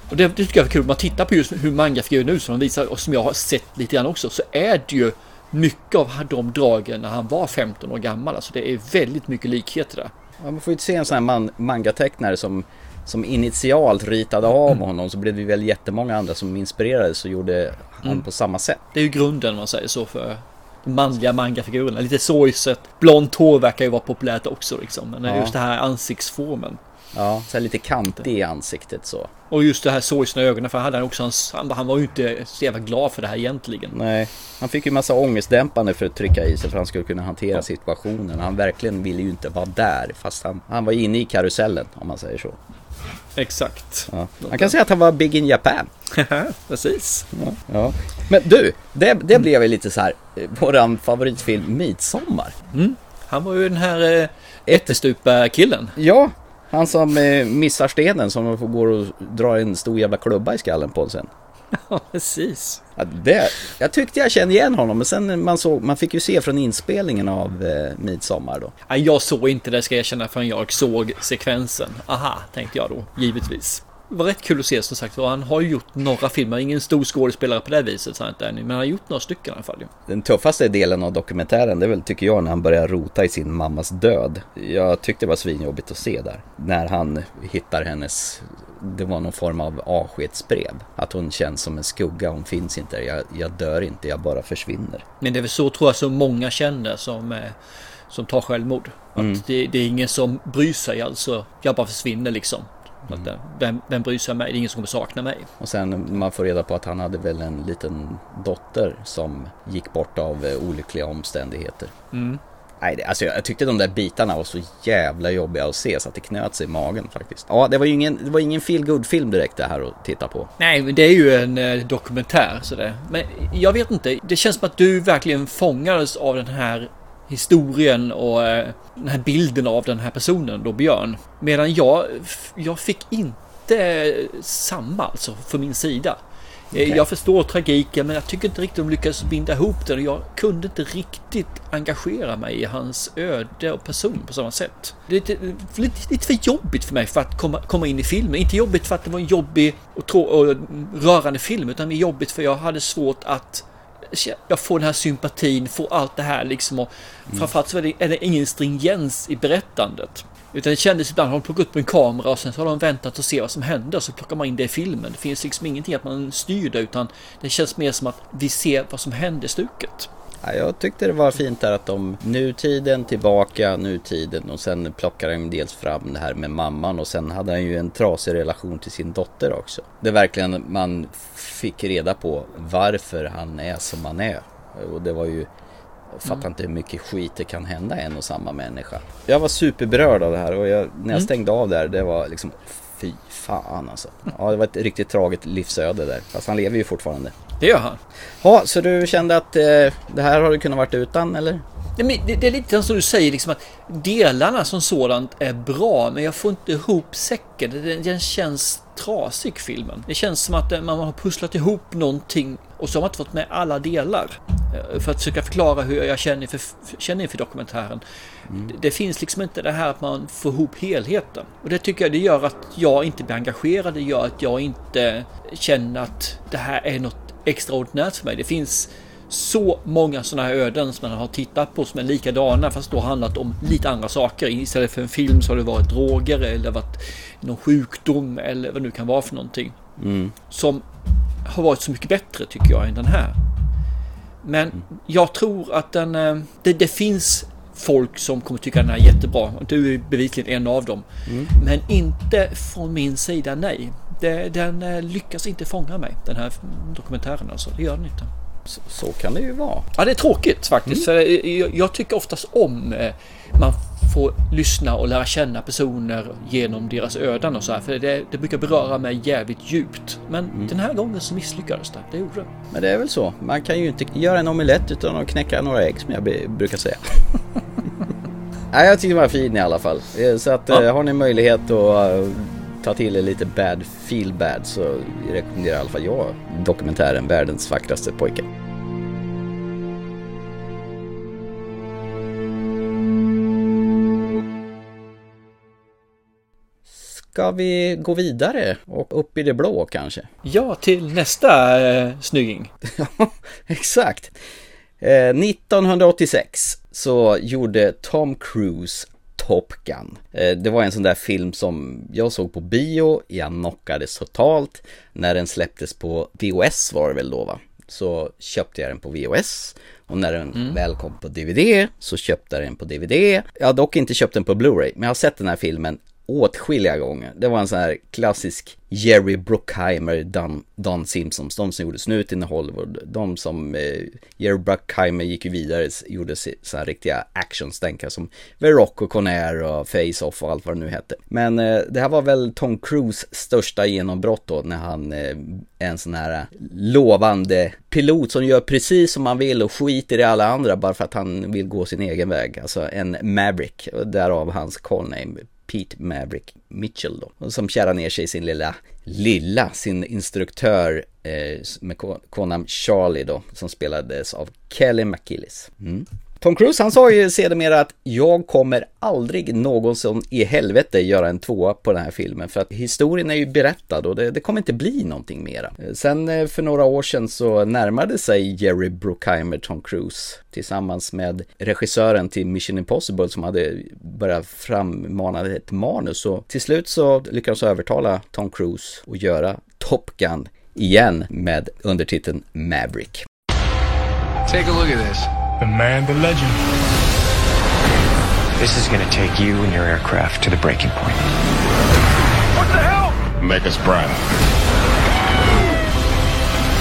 Och det, det tycker jag är kul, om man tittar på just hur manga-figurer nu som de visar och som jag har sett lite grann också så är det ju mycket av de dragen när han var 15 år gammal. Alltså det är väldigt mycket likheter där. Ja, man får ju se en sån här man, mangatecknare som, som initialt ritade av honom så blev det väl jättemånga andra som inspirerades och gjorde han Mm. på samma sätt. Det är ju grunden man säger så för de manliga mangafigurerna. Lite sorgset. Blont hår verkar ju vara populärt också liksom. Men Ja. just det här ansiktsformen. Ja, så här lite kantig i ansiktet så. Och just det här sorgsna ögonen. För hade han också hans, han, han var ju inte så jävla glad för det här egentligen. Nej, han fick ju massa ångestdämpande för att trycka i sig för att han skulle kunna hantera situationen. Han verkligen ville ju inte vara där fast han, han var inne i karusellen om man säger så. Exakt. Ja. Man kan säga att han var big in Japan. *laughs* Precis. Ja, ja. Men du, det, det blev ju lite så här, eh, våran favoritfilm Midsommar. Mm. Han var ju den här eh, ättestupa-killen. Ja, han som eh, missar stenen som går och drar en stor jävla klubba i skallen på en sen. Ja, precis. Ja, det, jag tyckte jag kände igen honom, men sen man, såg, man fick ju se från inspelningen av eh, Midsommar då. Ja, jag såg inte det ska jag erkänna förrän jag såg sekvensen. Aha, tänkte jag då, givetvis. Var rätt kul att se som sagt och han har ju gjort några filmer, ingen stor skådespelare på det viset så inte men han har gjort några stycken i alla fall ju. Den tuffaste delen av dokumentären, det är väl tycker jag när han börjar rota i sin mammas död. Jag tyckte det var svinjobbigt att se där. När han hittar hennes, det var någon form av avskedsbrev. Att hon känns som en skugga, hon finns inte, jag, jag dör inte, jag bara försvinner. Men det är väl så tror jag så många känner som, eh, som tar självmord. Att Mm. det, det är ingen som bryr sig alltså, jag bara försvinner liksom. Att, eh, vem, vem bryr sig om mig? Det är ingen som kommer sakna mig. Och sen man får reda på att han hade väl en liten dotter som gick bort av eh, olyckliga omständigheter. Mm. Nej, alltså jag, jag tyckte de där bitarna var så jävla jobbiga att se så att det knöt sig i magen faktiskt. Ja, det var ju ingen, det var ingen feel film direkt det här att titta på. Nej, men det är ju en eh, dokumentär sådär. Men jag vet inte, det känns som att du verkligen fångades av den här historien och eh, den här bilden av den här personen då, Björn. Medan jag, jag fick inte samma alltså från min sida. Eh, Okej. Jag förstår tragiken men jag tycker inte riktigt de lyckades binda ihop det och jag kunde inte riktigt engagera mig i hans öde och person på samma sätt. Det är lite, lite, lite för jobbigt för mig för att komma, komma in i filmen. Inte jobbigt för att det var en jobbig och, och rörande film utan jobbigt för jag hade svårt att jag får den här sympatin, får allt det här liksom och framförallt så är det, är det ingen stringens i berättandet. Utan det kändes ibland, har de plockat upp en kamera och sen så har de väntat och se vad som händer så plockar man in det i filmen. Det finns liksom ingenting att man styr det utan det känns mer som att vi ser vad som händer i stuket. Ja, jag tyckte det var fint där att de nutiden tillbaka, nutiden och sen plockar de dels fram det här med mamman och sen hade han ju en trasig relation till sin dotter också. Det verkligen man fick reda på varför han är som han är. Och det var ju jag fattar inte hur mycket skit det kan hända en och samma människa. Jag var superberörd av det här och jag, när jag Mm. stängde av där, det var liksom fy fan alltså. Ja, det var ett riktigt tragiskt livsöde där. Fast han lever ju fortfarande. Det gör han. Ja, så du kände att eh, det här har du kunnat varit utan eller? Ja, men det, det är lite som du säger, liksom att delarna som sådant är bra, men jag får inte ihop säcken. Den, den känns trasig, filmen. Det känns som att eh, man har pusslat ihop någonting och så har man inte fått med alla delar. Eh, För att försöka förklara hur jag känner inför, känner inför dokumentären. Det, det finns liksom inte det här att man får ihop helheten. Och det tycker jag det gör att jag inte blir engagerad. Det gör att jag inte känner att det här är något extraordinärt för mig. Det finns så många sådana här öden som man har tittat på som är likadana fast då handlat om lite andra saker. Istället för en film så har det varit droger eller varit någon sjukdom eller vad det nu kan vara för någonting. Mm. Som har varit så mycket bättre tycker jag än den här. Men jag tror att den, eh, det, det finns folk som kommer tycka den är jättebra. Du är bevisligen en av dem. Men inte från min sida, nej. Det, den eh, lyckas inte fånga mig, den här dokumentären alltså. Det gör den inte. Så, så kan det ju vara. Ja, det är tråkigt faktiskt. För eh, jag, jag tycker oftast om eh, man får lyssna och lära känna personer genom deras öden och så här. För det, det brukar beröra mig jävligt djupt. Men den här gången så misslyckades det. Det gjorde det. Men det är väl så. Man kan ju inte göra en omelett utan att knäcka några ägg som jag brukar säga. *laughs* Nej, jag tycker den var fin i alla fall. Eh, Så att Ja. eh, har ni möjlighet att eh, ta till er lite bad feel bad så rekommenderar i alla fall jag dokumentären Världens vackraste pojke. Ska vi gå vidare och upp i det blå kanske? Ja, till nästa eh, snygging. *laughs* Exakt. Eh, 1986 så gjorde Tom Cruise Top Gun. Eh, det var en sån där film som jag såg på bio, jag knockades totalt. När den släpptes på VHS var det väl då va? Så köpte jag den på VHS. Och när den väl kom på DVD så köpte jag den på DVD. Jag har dock inte köpt den på Blu-ray, men jag har sett den här filmen åtskilliga gånger. Det var en sån här klassisk Jerry Bruckheimer, Don, Dan Simpsons, de som gjorde Snuten i Hollywood. De som, eh, Jerry Bruckheimer gick ju vidare, gjorde så här riktiga actionstänkare som The Rock och Conair och Face-Off och allt vad det nu hette. Men eh, det här var väl Tom Cruise största genombrott då när han eh, är en sån här eh, lovande pilot som gör precis som han vill och skiter i alla andra bara för att han vill gå sin egen väg. Alltså en Maverick, därav hans call name Pete Maverick Mitchell då. Och som kärar ner sig i sin lilla, lilla, sin instruktör eh, med ko- konam Charlie då, som spelades av Kelly McKillis. Mm. Tom Cruise han sa ju sedermera att jag kommer aldrig någonsin i helvete göra en tvåa på den här filmen för att historien är ju berättad och det, det kommer inte bli någonting mera. Sen eh, för några år sedan så närmade sig Jerry Bruckheimer Tom Cruise tillsammans med regissören till Mission Impossible som hade börjat frammana ett manus och till slut så lyckades övertala Tom Cruise att göra Top Gun igen med undertiteln Maverick. Take a look at this. The man, the legend. This is gonna take you and your aircraft to the breaking point. What the hell? Make us proud.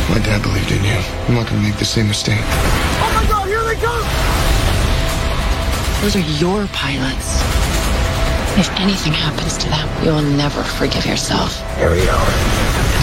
My dad believed in you. I'm not gonna make the same mistake. Oh my god, here they come! Those are your pilots. If anything happens to them, you will never forgive yourself. Here we are.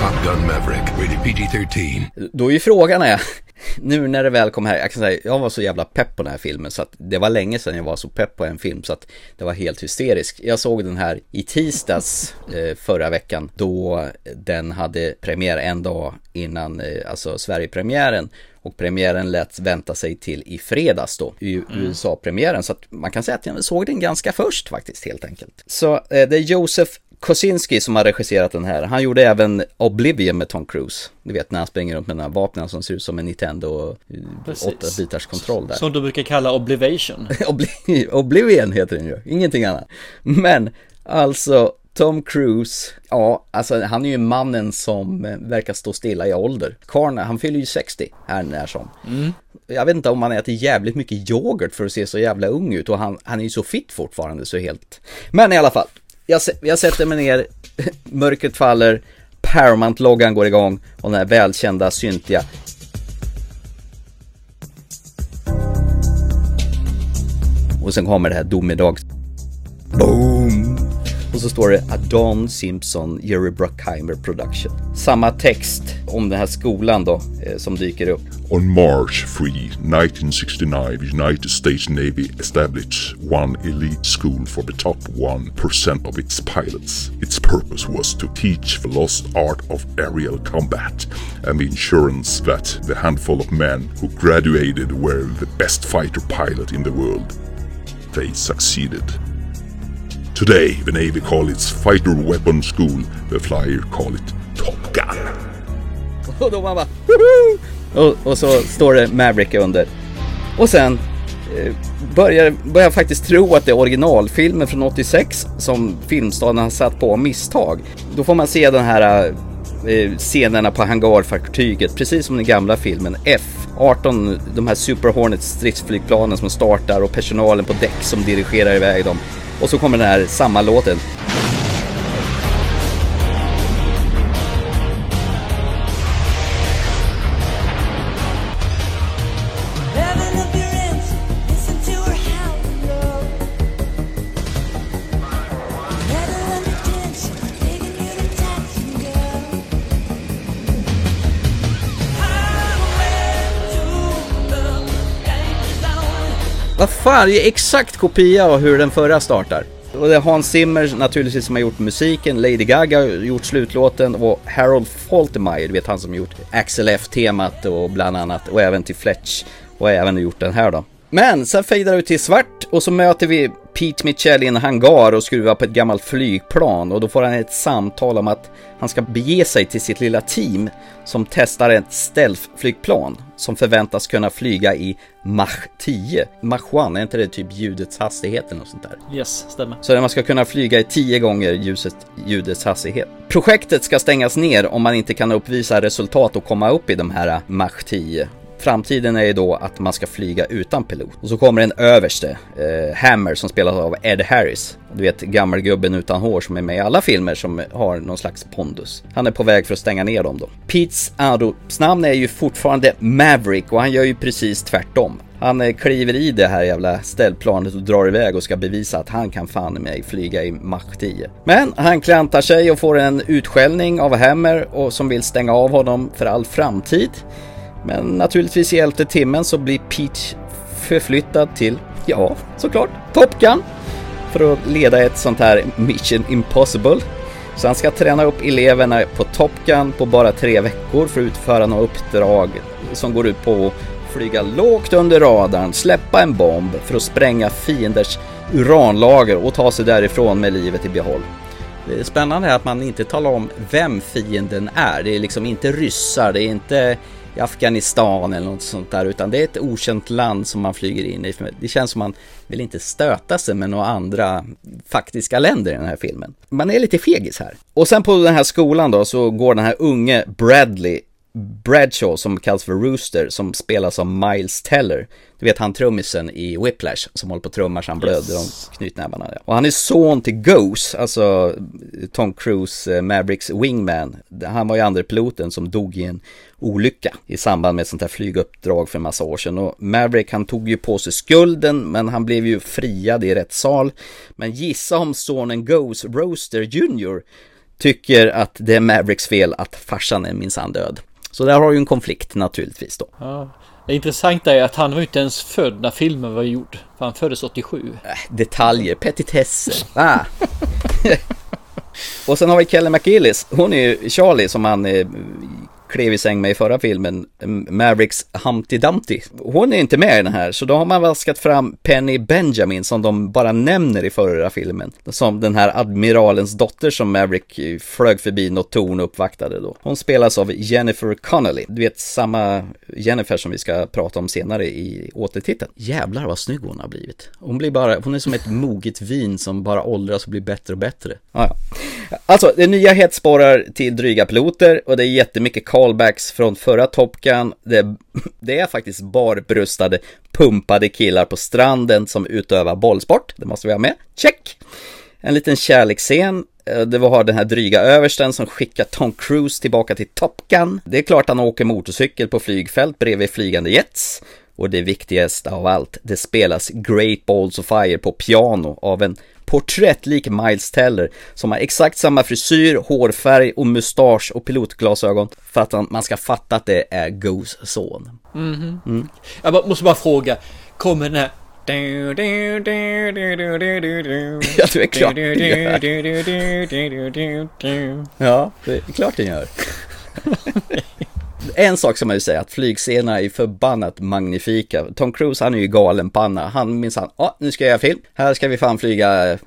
Top Gun Maverick, rated PG-13. Då är ju frågan är, *laughs* nu när det väl kom här, jag kan säga, jag var så jävla pepp på den här filmen så att det var länge sedan jag var så pepp på en film så att det var helt hysteriskt. Jag såg den här i tisdags eh, förra veckan då den hade premiär en dag innan, eh, alltså Sverigepremiären och premiären lät vänta sig till i fredags då, i USA-premiären. Så att man kan säga att jag såg den ganska först faktiskt helt enkelt. Så eh, det är Josef Kosinski som har regisserat den här. Han gjorde även Oblivion med Tom Cruise. Du vet när han springer runt med den här vapnen som ser ut som en Nintendo Precis. 8-bitars kontroll där. Som du brukar kalla Oblivation. *laughs* Obli- Oblivion heter den ju, ingenting annat. Men alltså Tom Cruise, ja, alltså han är ju mannen som eh, verkar stå stilla i ålder. Karn, han fyller ju 60 här när som. Mm. Jag vet inte om han äter jävligt mycket yoghurt för att se så jävla ung ut och han, han är ju så fit fortfarande så helt. Men i alla fall, jag, jag sätter mig ner, *laughs* mörkret faller, Paramount-loggan går igång och den här välkända syntiga Och sen kommer det här domedags... Boom! Och så står det Adon Simpson, Jerry Bruckheimer Production. Samma text om den här skolan då, eh, som dyker upp. On March 3, 1969, the United States Navy established one elite school for the top 1% of its pilots. Its purpose was to teach the lost art of aerial combat and the assurance that the handful of men who graduated were the best fighter pilot in the world. They succeeded. Today, the Navy call its fighter weapon school, the flyer call it Top Gun. Och då man bara Woho! och, och så står det Maverick under. Och sen eh, börjar, börjar jag faktiskt tro att det är originalfilmen från 86 som Filmstaden har satt på av misstag. Då får man se den här eh, Eh, scenerna på hangarfartyget, precis som den gamla filmen F-18, de här Super Hornets stridsflygplanen som startar och personalen på däck som dirigerar iväg dem. Och så kommer den här samma låten. Fan, det är exakt kopia av hur den förra startar. Och det är Hans Zimmer naturligtvis som har gjort musiken, Lady Gaga har gjort slutlåten och Harold Faltermeyer, du vet han som gjort Axel F-temat och bland annat och även till Fletch och även gjort den här då. Men sen fejdar det ut till svart och så möter vi Pete Mitchell i en hangar och skruvar på ett gammalt flygplan och då får han ett samtal om att han ska bege sig till sitt lilla team som testar ett stealth-flygplan som förväntas kunna flyga i Mach 10. Mach 1, är inte det typ ljudets hastighet eller något sånt där? Yes, stämmer. Så man ska kunna flyga i 10 gånger ljuset, ljudets hastighet. Projektet ska stängas ner om man inte kan uppvisa resultat och komma upp i de här Mach 10. Framtiden är ju då att man ska flyga utan pilot. Och så kommer en överste, eh, Hammer, som spelas av Ed Harris. Du vet gammelgubben utan hår som är med i alla filmer som har någon slags pondus. Han är på väg för att stänga ner dem då. Pete's namn är ju fortfarande Maverick och han gör ju precis tvärtom. Han eh, kliver i det här jävla ställplanet och drar iväg och ska bevisa att han kan fan i mig flyga i Mach 10. Men han klantar sig och får en utskällning av Hammer och som vill stänga av honom för all framtid. Men naturligtvis i elfte timmen så blir Peach förflyttad till, ja, såklart, Top Gun. för att leda ett sånt här Mission Impossible. Så han ska träna upp eleverna på Top Gun på bara tre veckor för att utföra några uppdrag som går ut på att flyga lågt under radarn, släppa en bomb för att spränga fienders uranlager och ta sig därifrån med livet i behåll. Det spännande är att man inte talar om vem fienden är. Det är liksom inte ryssar, det är inte i Afghanistan eller något sånt där utan det är ett okänt land som man flyger in i. Det känns som man vill inte stöta sig med några andra faktiska länder i den här filmen. Man är lite fegis här. Och sen på den här skolan då så går den här unge Bradley Bradshaw som kallas för Rooster som spelas av Miles Teller. Du vet han trummisen i Whiplash som håller på och trummar så han blöder yes. om knytnävarna. Och han är son till Ghost, alltså Tom Cruise, eh, Mavericks wingman. Han var ju andra piloten som dog i en olycka i samband med ett sånt här flyguppdrag för en massa år sedan. Och Maverick han tog ju på sig skulden men han blev ju friad i rättssal. Men gissa om sonen Ghost Roaster Jr tycker att det är Mavericks fel att farsan är minsann död. Så där har ju en konflikt naturligtvis då. Ja. Det intressanta är att han var inte ens född när filmen var gjord. För han föddes 87. Äh, detaljer, petitesser. Ah. *laughs* och sen har vi Kelly McGillis. Hon är ju Charlie som han eh, klev i säng med i förra filmen, Mavericks Humpty Dumpty. Hon är inte med i den här, så då har man vaskat fram Penny Benjamin som de bara nämner i förra filmen. Som den här admiralens dotter som Maverick flög förbi något torn och uppvaktade då. Hon spelas av Jennifer Connelly, du vet samma Jennifer som vi ska prata om senare i återtiteln. Jävlar vad snygg hon har blivit. Hon blir bara, hon är som ett moget vin som bara åldras och blir bättre och bättre. Ah, ja. Alltså, det nya hetsporrar till dryga piloter och det är jättemycket callbacks från förra Top Gun. Det, det är faktiskt barbröstade, pumpade killar på stranden som utövar bollsport. Det måste vi ha med. Check! En liten kärleksscen. Eh, det var den här dryga översten som skickar Tom Cruise tillbaka till Top Gun. Det är klart han åker motorcykel på flygfält bredvid flygande jets. Och det viktigaste av allt, det spelas Great Balls of Fire på piano av en porträttlik Miles Teller som har exakt samma frisyr, hårfärg och mustasch och pilotglasögon för att man ska fatta att det är Goes son. Mm -hmm. mm. Jag måste bara fråga, kommer den här Ja, det är klart den gör. Ja, det är klart den gör en sak som man ju säga att flygscenerna är förbannat magnifika. Tom Cruise han är ju galen panna. Han minns han, ja nu ska jag göra film. Här ska vi fan flyga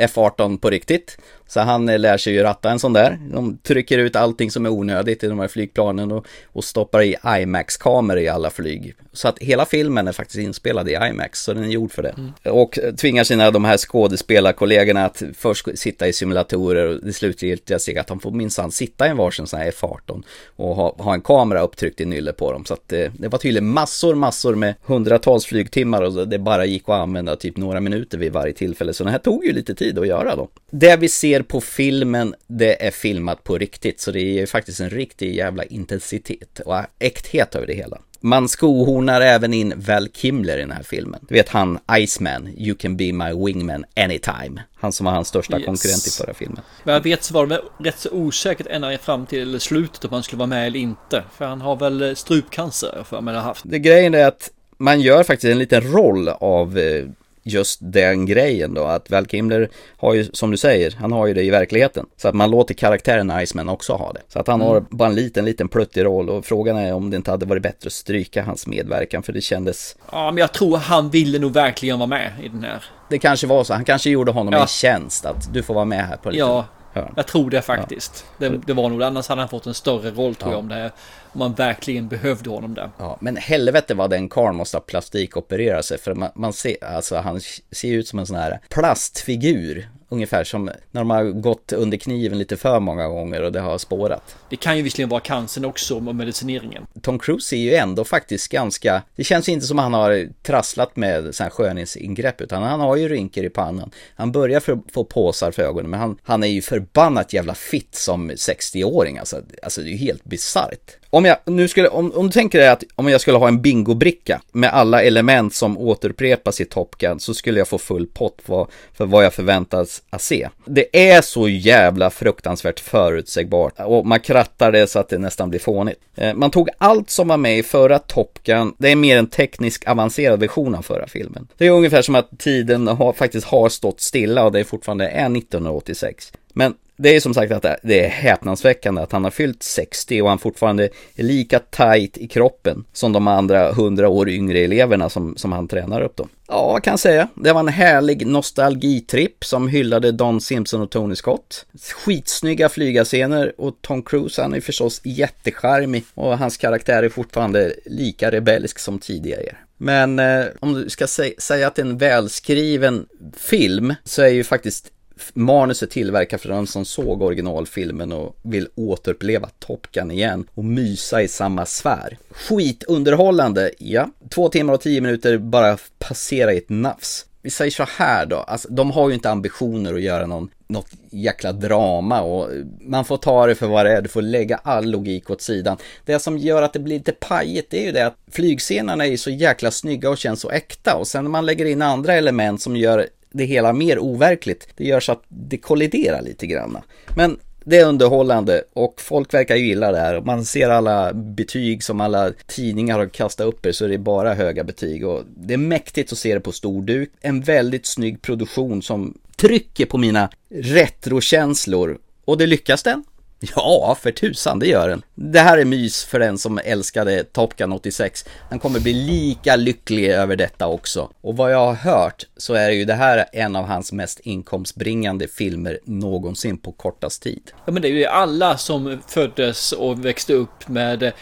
F18 på riktigt. Så han eh, lär sig ju ratta en sån där. De trycker ut allting som är onödigt i de här flygplanen och, och stoppar i IMAX-kameror i alla flyg. Så att hela filmen är faktiskt inspelad i IMAX, så den är gjord för det. Mm. Och tvingar sina de här skådespelarkollegorna att först sitta i simulatorer och det slutgiltiga steget att de får minsann sitta i en varsin sån här F18 och ha, ha en kamera upptryckt i nylle på dem. Så att det, det var tydligen massor, massor med hundratals flygtimmar och det bara gick att använda typ några minuter vid varje tillfälle. Så den här tog ju lite tid att göra då. Det vi ser på filmen, det är filmat på riktigt, så det är faktiskt en riktig jävla intensitet och äkthet över det hela. Man skohornar även in Val Kimler i den här filmen. Du vet han Iceman, You can be my wingman anytime. Han som var hans största yes. konkurrent i förra filmen. Vad jag vet så var det rätt så osäkert ända fram till slutet om han skulle vara med eller inte. För han har väl strupcancer för mig har haft. Det grejen är att man gör faktiskt en liten roll av eh, just den grejen då, att Val Kimler har ju, som du säger, han har ju det i verkligheten. Så att man låter karaktären Iceman också ha det. Så att han mm. har bara en liten, liten pluttig roll och frågan är om det inte hade varit bättre att stryka hans medverkan för det kändes... Ja, men jag tror han ville nog verkligen vara med i den här. Det kanske var så, han kanske gjorde honom ja. en tjänst att du får vara med här på lite. Ja, hörn. Jag tror det faktiskt. Ja. Det, det, var nog annars hade han fått en större roll tror ja. jag om det om man verkligen behövde honom där. Ja, men helvete vad den karln måste ha plastikopererat sig för man, man ser, alltså han ser ut som en sån här plastfigur Ungefär som när de har gått under kniven lite för många gånger och det har spårat. Det kan ju visserligen vara cancern också och medicineringen. Tom Cruise är ju ändå faktiskt ganska, det känns inte som han har trasslat med sådana här skönhetsingrepp utan han har ju rynkor i pannan. Han börjar för, få påsar för ögonen men han, han är ju förbannat jävla fitt som 60-åring alltså. Alltså det är ju helt bisarrt. Om jag nu skulle, om, om du tänker dig att om jag skulle ha en bingobricka med alla element som återupprepas i Top Gun så skulle jag få full pott för, för vad jag förväntas att se. Det är så jävla fruktansvärt förutsägbart och man krattar det så att det nästan blir fånigt. Eh, man tog allt som var med i förra Top Gun, det är mer en teknisk avancerad version av förra filmen. Det är ungefär som att tiden har, faktiskt har stått stilla och det fortfarande är 1986. Men det är som sagt att det är häpnadsväckande att han har fyllt 60 och han fortfarande är lika tight i kroppen som de andra 100 år yngre eleverna som, som han tränar upp dem. Ja, vad kan jag säga? Det var en härlig nostalgitripp som hyllade Don Simpson och Tony Scott. Skitsnygga flygarscener och Tom Cruise han är förstås jättecharmig och hans karaktär är fortfarande lika rebellisk som tidigare. Men eh, om du ska sä säga att det är en välskriven film så är ju faktiskt manuset tillverkat för den som såg originalfilmen och vill återuppleva Top Gun igen och mysa i samma sfär. Skitunderhållande, ja. Två timmar och tio minuter bara passera i ett nafs. Vi säger så här då, alltså, de har ju inte ambitioner att göra någon, något jäkla drama och man får ta det för vad det är, du får lägga all logik åt sidan. Det som gör att det blir lite pajigt det är ju det att flygscenerna är ju så jäkla snygga och känns så äkta och sen när man lägger in andra element som gör det hela mer overkligt. Det gör så att det kolliderar lite grann. Men det är underhållande och folk verkar ju gilla det här. Man ser alla betyg som alla tidningar har kastat upp er så är det bara höga betyg och det är mäktigt att se det på stor duk. En väldigt snygg produktion som trycker på mina retrokänslor och det lyckas den. Ja, för tusan, det gör den. Det här är mys för den som älskade Top Gun 86. Han kommer bli lika lycklig över detta också. Och vad jag har hört så är ju det här en av hans mest inkomstbringande filmer någonsin på kortast tid. Ja, men det är ju alla som föddes och växte upp med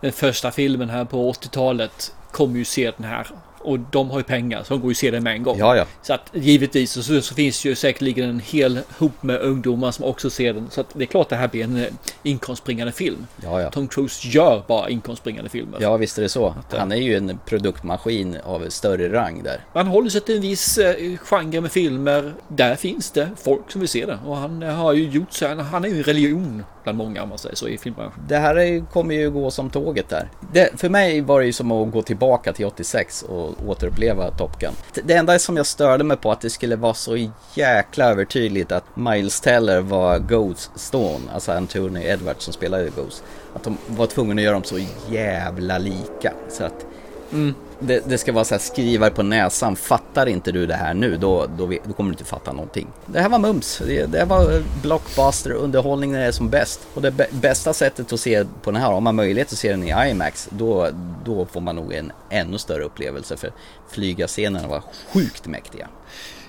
den första filmen här på 80-talet kommer ju se den här och de har ju pengar så de går ju se den med en gång. Ja, ja. Så att givetvis så, så finns ju säkerligen en hel hop med ungdomar som också ser den. Så att det är klart det här blir en eh, inkomstbringande film. Ja, ja. Tom Cruise gör bara inkomstbringande filmer. Ja, visst är det så. Att, Han är ju en produktmaskin av större rang där. Man håller sig till en viss eh, genre med filmer. Där finns det folk som vill se det. Och han har ju gjort så. Han är ju en religion bland många om man säger så i filmbranschen. Det här är, kommer ju gå som tåget där. Det, för mig var det ju som att gå tillbaka till 86 och återuppleva Top Gun. Det enda som jag störde mig på att det skulle vara så jäkla övertydligt att Miles Teller var Ghost Stone, alltså Anthony Edwards som spelade Ghost. Att de var tvungna att göra dem så jävla lika. Så att Mm det, det ska vara så här skrivar på näsan. Fattar inte du det här nu, då, då, då kommer du inte fatta någonting. Det här var mums. Det, det här var blockbuster-underhållning när det är som bäst. Och det bästa sättet att se på den här, om man har möjlighet att se den i IMAX, då, då får man nog en ännu större upplevelse. För flygarscenerna var sjukt mäktiga.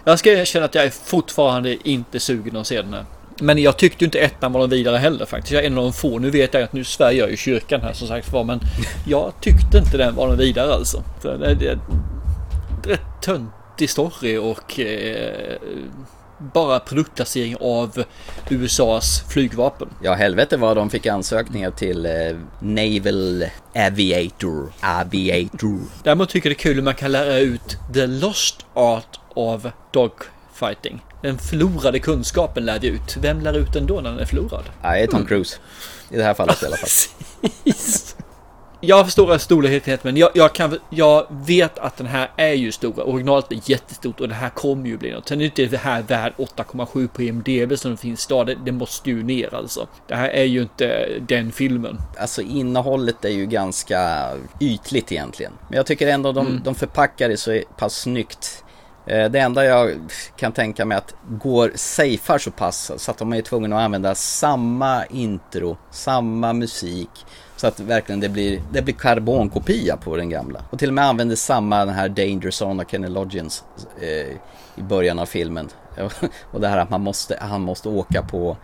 Jag ska erkänna att jag är fortfarande inte sugen att se den här. Men jag tyckte inte ettan var någon vidare heller faktiskt. Jag är en av de få. Nu vet jag att nu Sverige gör ju kyrkan här som sagt var. Men *laughs* jag tyckte inte den var någon vidare alltså. Så det, det, rätt töntig story och eh, bara produktplacering av USAs flygvapen. Ja, helvete vad de fick ansökningar till eh, Naval Aviator. Aviator. Däremot tycker jag det är kul hur man kan lära ut the lost art of dogfighting. Den förlorade kunskapen lär vi ut. Vem lär ut den då när den är förlorad? Nej, Tom Cruise. I det här fallet i alla fall. Jag förstår storheten men jag, jag, kan, jag vet att den här är ju stor. Originalet är jättestort och det här kommer ju bli något. Sen är inte det här värd 8,7 på IMDB som det finns idag. Det, det måste ju ner alltså. Det här är ju inte den filmen. Alltså innehållet är ju ganska ytligt egentligen. Men jag tycker ändå de, Mm. de förpackar det så pass snyggt. Eh, det enda jag kan tänka mig att går safear så pass så att de är tvungna att använda samma intro, samma musik. Så att verkligen det blir, det blir karbonkopia på den gamla. Och till och med använder samma den här Danger Zone och Kenny Loggins eh, i början av filmen. *laughs* Och det här att man måste, han måste åka på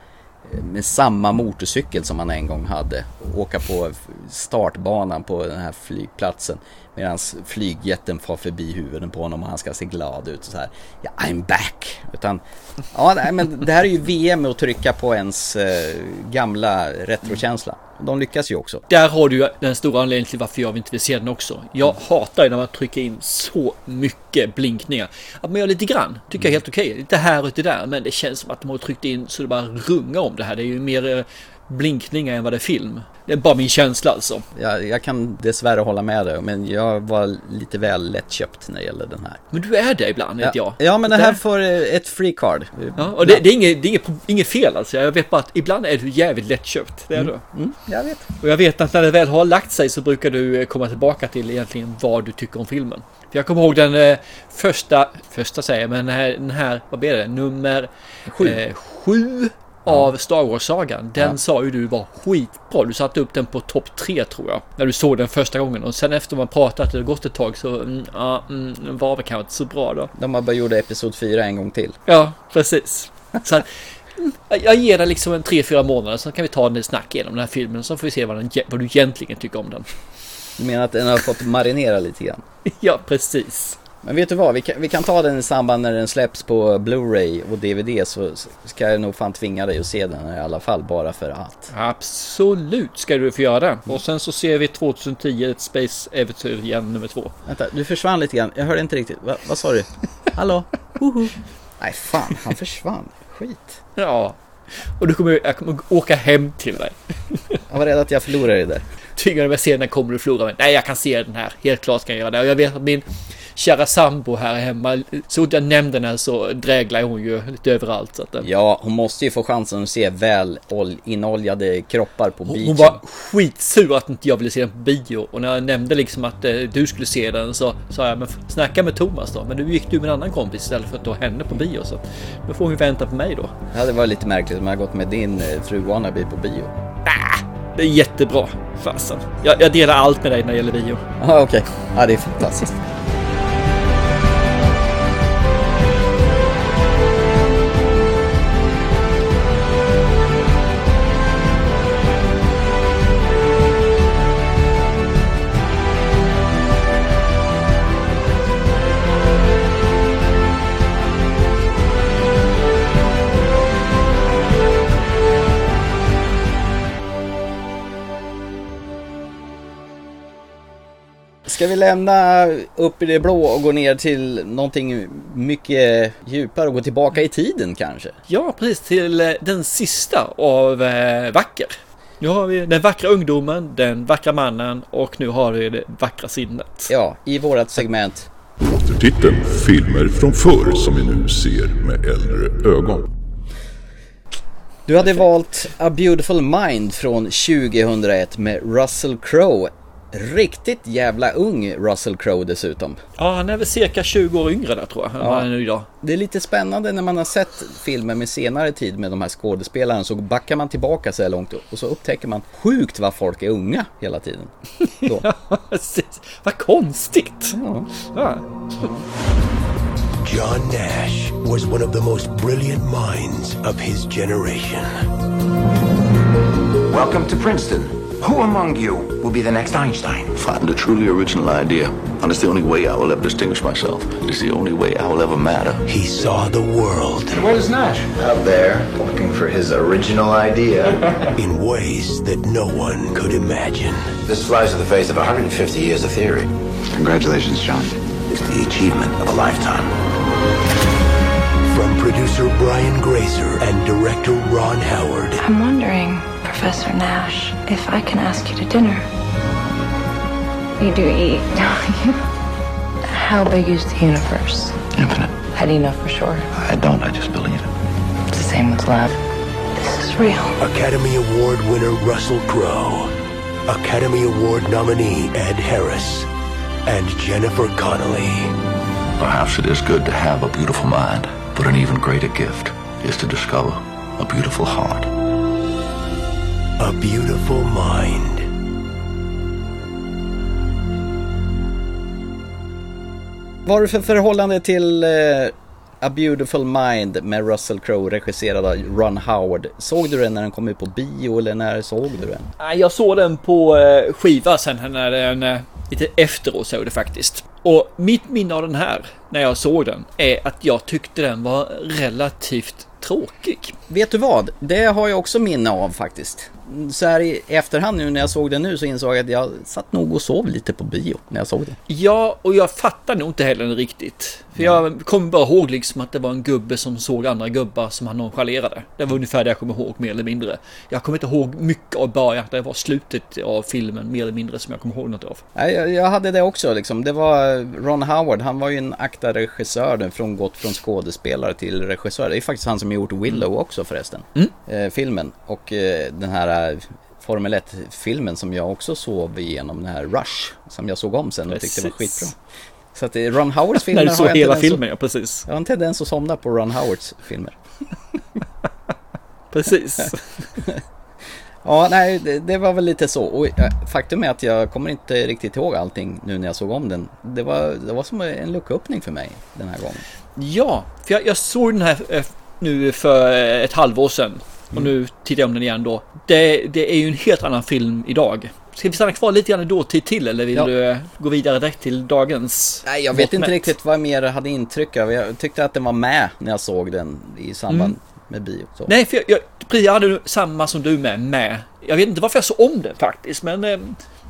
eh, med samma motorcykel som han en gång hade. Och åka på startbanan på den här flygplatsen. Medan flygjätten far förbi huvudet på honom och han ska se glad ut. Och så här, ja, I'm back. Utan, ja, nej, men det här är ju VM med att trycka på ens eh, gamla retrokänsla. De lyckas ju också. Där har du ju den stora anledningen till varför jag inte vill se den också. Jag hatar ju när man trycker in så mycket blinkningar. Att man gör lite grann tycker jag är helt okej. Lite här och lite där. Men det känns som att de har tryckt in så det bara rungar om det här. Det är ju mer eh, blinkningar än vad det är film. Det är bara min känsla alltså. Jag, jag kan dessvärre hålla med dig, men jag var lite väl lättköpt när det gäller den här. Men du är det ibland, vet jag. Ja, men den här får eh, ett free card. Ja, och det, det är, inget, det är inget, inget fel alltså. Jag vet bara att ibland är du jävligt lättköpt. Det är Mm, du. mm, jag vet. Och jag vet att när det väl har lagt sig så brukar du eh, komma tillbaka till egentligen vad du tycker om filmen. För jag kommer ihåg den eh, första, första säger jag, men den här, den här vad blir det, nummer Sju. Eh, sju av Star Wars-sagan. Den Ja. sa ju du var skitbra. Du satte upp den på topp tre tror jag. När du såg den första gången. Och sen efter man pratat, det har gått ett tag så, mm, ja, mm, var väl kanske inte så bra då. De har bara gjort Episod 4 en gång till. Ja, precis. Så att, mm, jag ger den liksom en 3-4 månader så kan vi ta en snack igenom den här filmen så får vi se vad, den, vad du egentligen tycker om den. Du menar att den har fått marinera lite grann? *laughs* Ja, precis. Men vet du vad, vi kan, vi kan ta den i samband när den släpps på Blu-ray och DVD så ska jag nog fan tvinga dig att se den i alla fall bara för att. Absolut ska du få göra det. Och sen så ser vi 2010 ett Space Äventyr igen nummer två. Vänta, du försvann lite grann. Jag hörde inte riktigt. Va, vad sa du? *laughs* Hallå? Hoho. Nej fan, han försvann. Skit. Ja. Och du kommer, jag kommer åka hem till dig. Jag var rädd att jag förlorade det där. Tyngre med scenen kommer du förlora mig. Nej, jag kan se den här. Helt klart kan jag göra det. Och jag vet att min kära sambo här hemma, så fort jag nämnde den så dräglar hon ju lite överallt. Så att, Ja, hon måste ju få chansen att se väl ol- inoljade kroppar på Hon, beachen. hon var skitsur att inte jag ville se den på bio och när jag nämnde liksom att eh, du skulle se den så sa jag men snacka med Thomas då. Men nu gick du med en annan kompis istället för att ta henne på bio så då får hon ju vänta på mig då. Det hade varit lite märkligt om jag gått med din eh, fru Wannabe på bio. Det är jättebra. Fasen. Jag, jag delar allt med dig när det gäller bio. Ja, okej. Ja, det är fantastiskt. Ska vi lämna upp i det blå och gå ner till någonting mycket djupare och gå tillbaka i tiden kanske? Ja, precis till eh, den sista av eh, Vacker. Nu har vi den vackra ungdomen, den vackra mannen och nu har vi det vackra sinnet. Ja, i vårat segment. Återtiteln Filmer från förr som vi nu ser med äldre ögon. Du hade valt A Beautiful Mind från 2001 med Russell Crowe. Riktigt jävla ung Russell Crowe dessutom. Ja, han är väl cirka 20 år yngre där tror jag. vad han är nu idag. Det är lite spännande när man har sett filmer med senare tid med de här skådespelarna så backar man tillbaka så här långt och så upptäcker man sjukt vad folk är unga hela tiden. Då. *laughs* ja, precis. Vad konstigt! Ja. Ja. John Nash was one of the most brilliant minds of his generation. Welcome to Princeton. Who among you will be the next Einstein? Find a truly original idea. And it's the only way I will ever distinguish myself. It's the only way I will ever matter. He saw the world Where's Nash? Out there, looking for his original idea. *laughs* in ways that no one could imagine. This flies in the face of 150 years of theory. Congratulations, John. It's the achievement of a lifetime. From producer Brian Grazer and director Ron Howard, I'm wondering, Professor Nash, if I can ask you to dinner. You do eat, don't you? How big is the universe? Infinite. How do you know for sure? I don't, I just believe it. It's the same with love. This is real. Academy Award winner Russell Crowe, Academy Award nominee Ed Harris, and Jennifer Connelly. Perhaps it is good to have a beautiful mind, but an even greater gift is to discover a beautiful heart. A Beautiful Mind. Vad har du för förhållande till eh, A Beautiful Mind med Russell Crowe regisserad av Ron Howard? Såg du den när den kom ut på bio eller när såg du den? Jag såg den på eh, skiva sen när den eh, lite efteråt såg det faktiskt. Och mitt minne av den här när jag såg den är att jag tyckte den var relativt tråkig. Vet du vad? Det har jag också minne av faktiskt. Så här i efterhand nu när jag såg den nu så insåg jag att jag satt nog och sov lite på bio när jag såg den. Ja, och jag fattar nog inte heller riktigt för jag kommer bara ihåg liksom att det var en gubbe som såg andra gubbar som han nonchalerade. Det var ungefär det jag kommer ihåg mer eller mindre. Jag kommer inte ihåg mycket av början. Det var slutet av filmen mer eller mindre som jag kommer ihåg något av. Jag, jag hade det också liksom. Det var Ron Howard. Han var ju en aktad regissör. Den från gått från skådespelare till regissör. Det är faktiskt han som gjort Willow också förresten. Mm. Eh, filmen. Och eh, den här eh, Formel 1-filmen som jag också sov igenom, den här Rush. Som jag såg om sen och tyckte var Precis. skitbra. Så att Ron Howards filmer När du såg har en hela filmen, ja precis. Jag har en tendens att somna på Ron Howards filmer. *laughs* Precis. *laughs* Ja, nej, det, det var väl lite så. Och eh, faktum är att jag kommer inte riktigt ihåg allting nu när jag såg om den. Det var, det var som en lucköppning för mig den här gången. Ja, för jag, jag såg den här eh, nu för eh, ett halvår sedan. Och nu tittar jag om den igen då. Det, det är ju en helt annan film idag. Ska vi stanna kvar lite grann i dåtid till eller vill Ja. du eh, gå vidare direkt till dagens? Nej, jag vet inte riktigt vad jag mer hade intryck av. Jag tyckte att den var med när jag såg den i samband Mm. med bio. Så. Nej, för jag, jag, jag hade samma som du med, med. Jag vet inte varför jag såg om den faktiskt, men eh,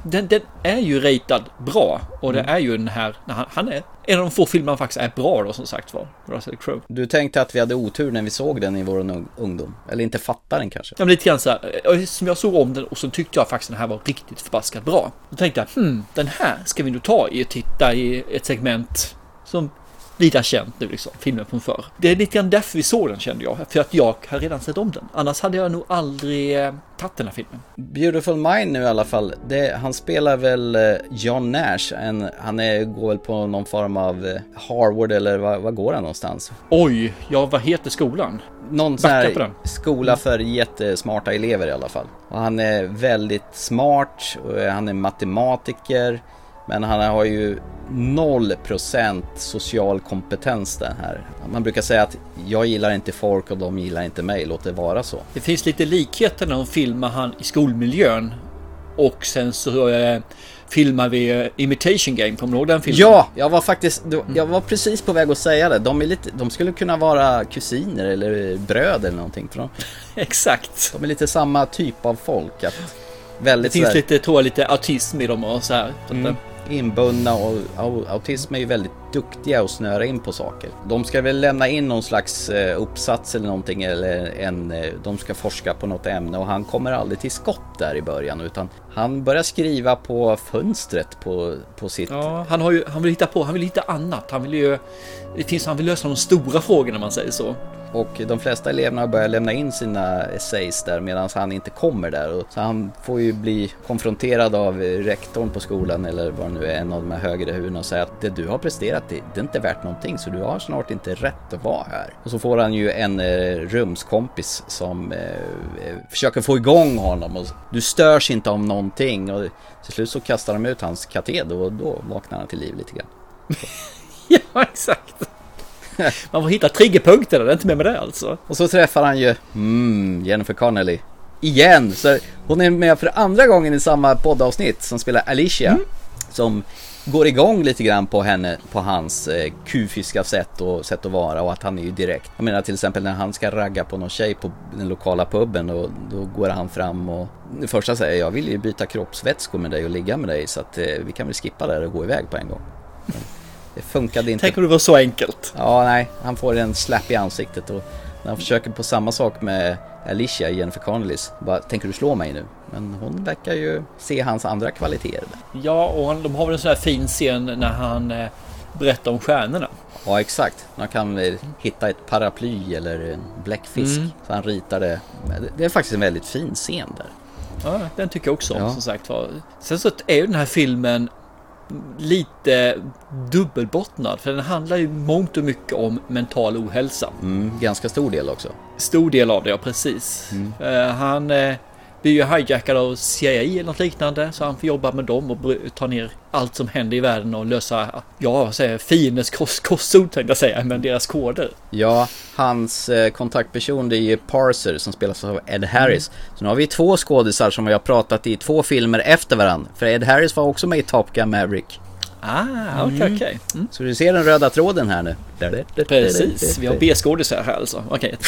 den, den är ju ratad bra. Och det Mm. är ju den här, han, han är en av de få filmer faktiskt är bra då som sagt var. Russell Crowe. Du tänkte att vi hade otur när vi såg den i vår ung- ungdom? Eller inte fattade den kanske? Ja, men lite grann så här, eh, som jag såg om den och så tyckte jag faktiskt den här var riktigt förbaskat bra. Då tänkte jag, hmm, den här ska vi nog ta i och titta i ett segment som är känt nu liksom, filmen från förr. Det är lite grann därför vi såg den kände jag, för att jag har redan sett om den. Annars hade jag nog aldrig eh, tagit den här filmen. Beautiful Mind nu i alla fall. Det, han spelar väl eh, John Nash. En, han är, går väl på någon form av eh, Harvard eller vad, går han någonstans? Oj, ja vad heter skolan? Någon sån här skola för jättesmarta elever i alla fall. Och han är väldigt smart, han är matematiker. Men han har ju 0% social kompetens den här. Man brukar säga att jag gillar inte folk och de gillar inte mig, låt det vara så. Det finns lite likheter när de filmar han i skolmiljön. Och sen så eh, filmar vi eh, Imitation Game, kommer du ihåg den filmen? Ja, jag var faktiskt, jag var precis på väg att säga det. De, är lite, de skulle kunna vara kusiner eller bröder eller någonting. För de, *laughs* Exakt. de är lite samma typ av folk. Att Det väldigt finns sådär- lite, tror jag, lite autism i dem och så här. Så att, Mm. eh, Inbundna och, autism är ju väldigt duktiga att snöra in på saker. De ska väl lämna in någon slags eh, uppsats eller någonting eller en, eh, de ska forska på något ämne och han kommer aldrig till skott där i början utan han börjar skriva på fönstret på, på sitt... Ja, han, har ju, han vill hitta på, han vill hitta annat. Han vill ju, det finns, han vill lösa de stora frågorna om man säger så. Och de flesta eleverna börjar lämna in sina essays där medan han inte kommer där. Så han får ju bli konfronterad av eh, rektorn på skolan eller vad det nu är, en av de här högre huvudena och säga att det du har presterat det, det är inte värt någonting så du har snart inte rätt att vara här. Och så får han ju en eh, rumskompis som eh, eh, försöker få igång honom och du störs inte av någonting och till slut så kastar de ut hans kateder och då vaknar han till liv lite grann. *laughs* Ja, exakt. *laughs* Man får hitta triggerpunkter, det är inte med med det alltså. Och så träffar han ju mm, Jennifer Connelly igen. Så hon är med för andra gången i samma poddavsnitt som spelar Alicia. Som går igång lite grann på henne, på hans eh, kufiska sätt och sätt att vara och att han är ju direkt. Jag menar till exempel när han ska ragga på någon tjej på den lokala puben och då går han fram och det första säger jag vill ju byta kroppsvätskor med dig och ligga med dig så att eh, vi kan väl skippa det och gå iväg på en gång. Men det funkade inte. Tänk om det var så enkelt. Ja, nej. Han får en slapp i ansiktet och när han försöker på samma sak med Alicia, Jennifer Connellys. Bara, tänker du slå mig nu? Men hon verkar ju se hans andra kvaliteter. Ja, och de har väl en sån här fin scen när han eh, berättar om stjärnorna. Ja, exakt. Man kan hitta ett paraply eller en bläckfisk. Mm. Så han ritar det. Det- Det är faktiskt en väldigt fin scen där. Ja, den tycker jag också om Ja. som sagt var. Sen så är ju den här filmen lite dubbelbottnad. För den handlar ju mångt och mycket om mental ohälsa. Mm, ganska stor del också. Stor del av det, ja precis. Mm. Eh, han eh, blir ju hijackad av CIA eller något liknande. Så han får jobba med dem och ta ner allt som händer i världen och lösa, ja vad säger fiendens kost, kostord tänkte jag säga, men deras koder. Ja, hans eh, kontaktperson det är ju Parser som spelas av Ed Harris. Så nu har vi två skådisar som vi har pratat i två filmer efter varandra. För Ed Harris var också med i Top Gun Maverick. Ah, okej, Mm. okej. Mm. Så du ser den röda tråden här nu. Precis, vi har B-skådisar här alltså. Okej. *laughs*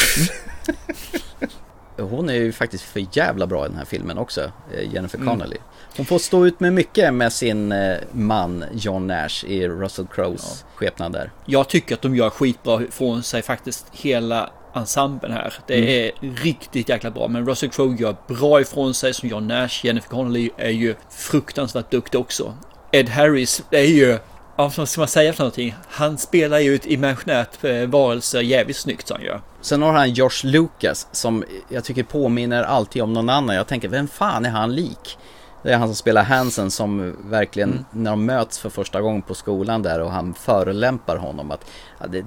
hon är ju faktiskt för jävla bra i den här filmen också, eh, Jennifer Mm. Connelly. Hon får stå ut med mycket med sin eh, man John Nash i Russell Crowes skepnad där. Jag tycker att de gör skitbra från sig faktiskt hela ensemblen här. Det Mm. är riktigt jäkla bra. Men Russell Crowe gör bra ifrån sig som John Nash. Jennifer Connelly är ju fruktansvärt duktig också. Ed Harris är ju, ja, vad ska man säga för någonting? Han spelar ju ett imaginärt eh, varelse jävligt snyggt han gör. Sen har han Josh Lucas som jag tycker påminner alltid om någon annan. Jag tänker, vem fan är han lik? Det är han som spelar Hansen som verkligen, Mm. när de möts för första gången på skolan där och han förolämpar honom att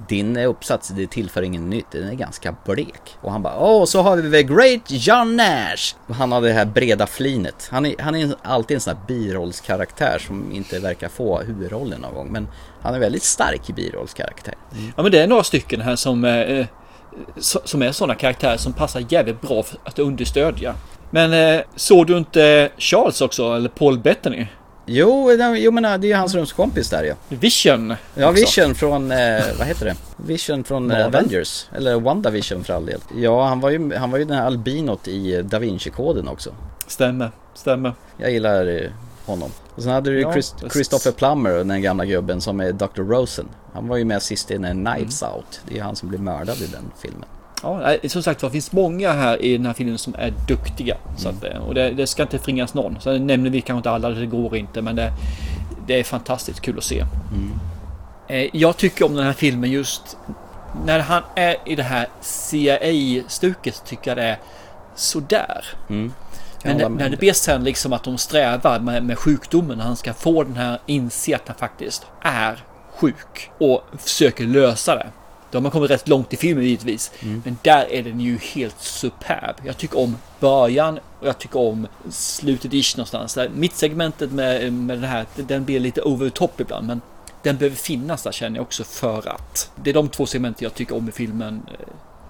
din uppsats, det tillför ingen nytt, den är ganska blek. Och han bara, åh, så har vi The Great John Nash! Han har det här breda flinet. Han är, han är alltid en sån här birollskaraktär som inte verkar få huvudrollen någon gång. Men han är väldigt stark i birollskaraktär. Ja men det är några stycken här som, eh, so- som är sådana karaktärer som passar jävligt bra att understödja. Men eh, såg du inte Charles också, eller Paul Bettany? Jo, jo men det är ju hans rumskompis där ja. Vision. Ja, också. Vision från, eh, vad heter det? Vision från eh, Marvel. Avengers. Eller WandaVision för all del. Ja, han var ju, han var ju den här albinot i eh, Da Vinci-koden också. Stämmer, stämmer. Jag gillar eh, honom. Och sen hade du ju Ja, Chris, visst. Christopher Plummer, den gamla gubben som är Dr. Rosen. Han var ju med sist i den Knives Mm. Out. Det är han som blir mördad i den filmen. Ja, som sagt det finns många här i den här filmen som är duktiga. Så att, eh, och det, det ska inte förringas någon. Sen nämner vi kanske inte alla, det går inte. Men det, det är fantastiskt kul att se. Eh, Jag tycker om den här filmen just när han är i det här CIA-stuket tycker jag det är sådär. Mm. Men när, när det blir sen liksom att de strävar med, med sjukdomen, han ska få den här inse att han faktiskt är sjuk och försöker lösa det. Då har man kommit rätt långt i filmen givetvis. Mm. Men där är den ju helt superb. Jag tycker om början och jag tycker om slutet ish någonstans. Där Mittsegmentet med, med det här, den blir lite over top ibland. Men den behöver finnas där känner jag också för att. Det är de två segmenten jag tycker om i filmen eh,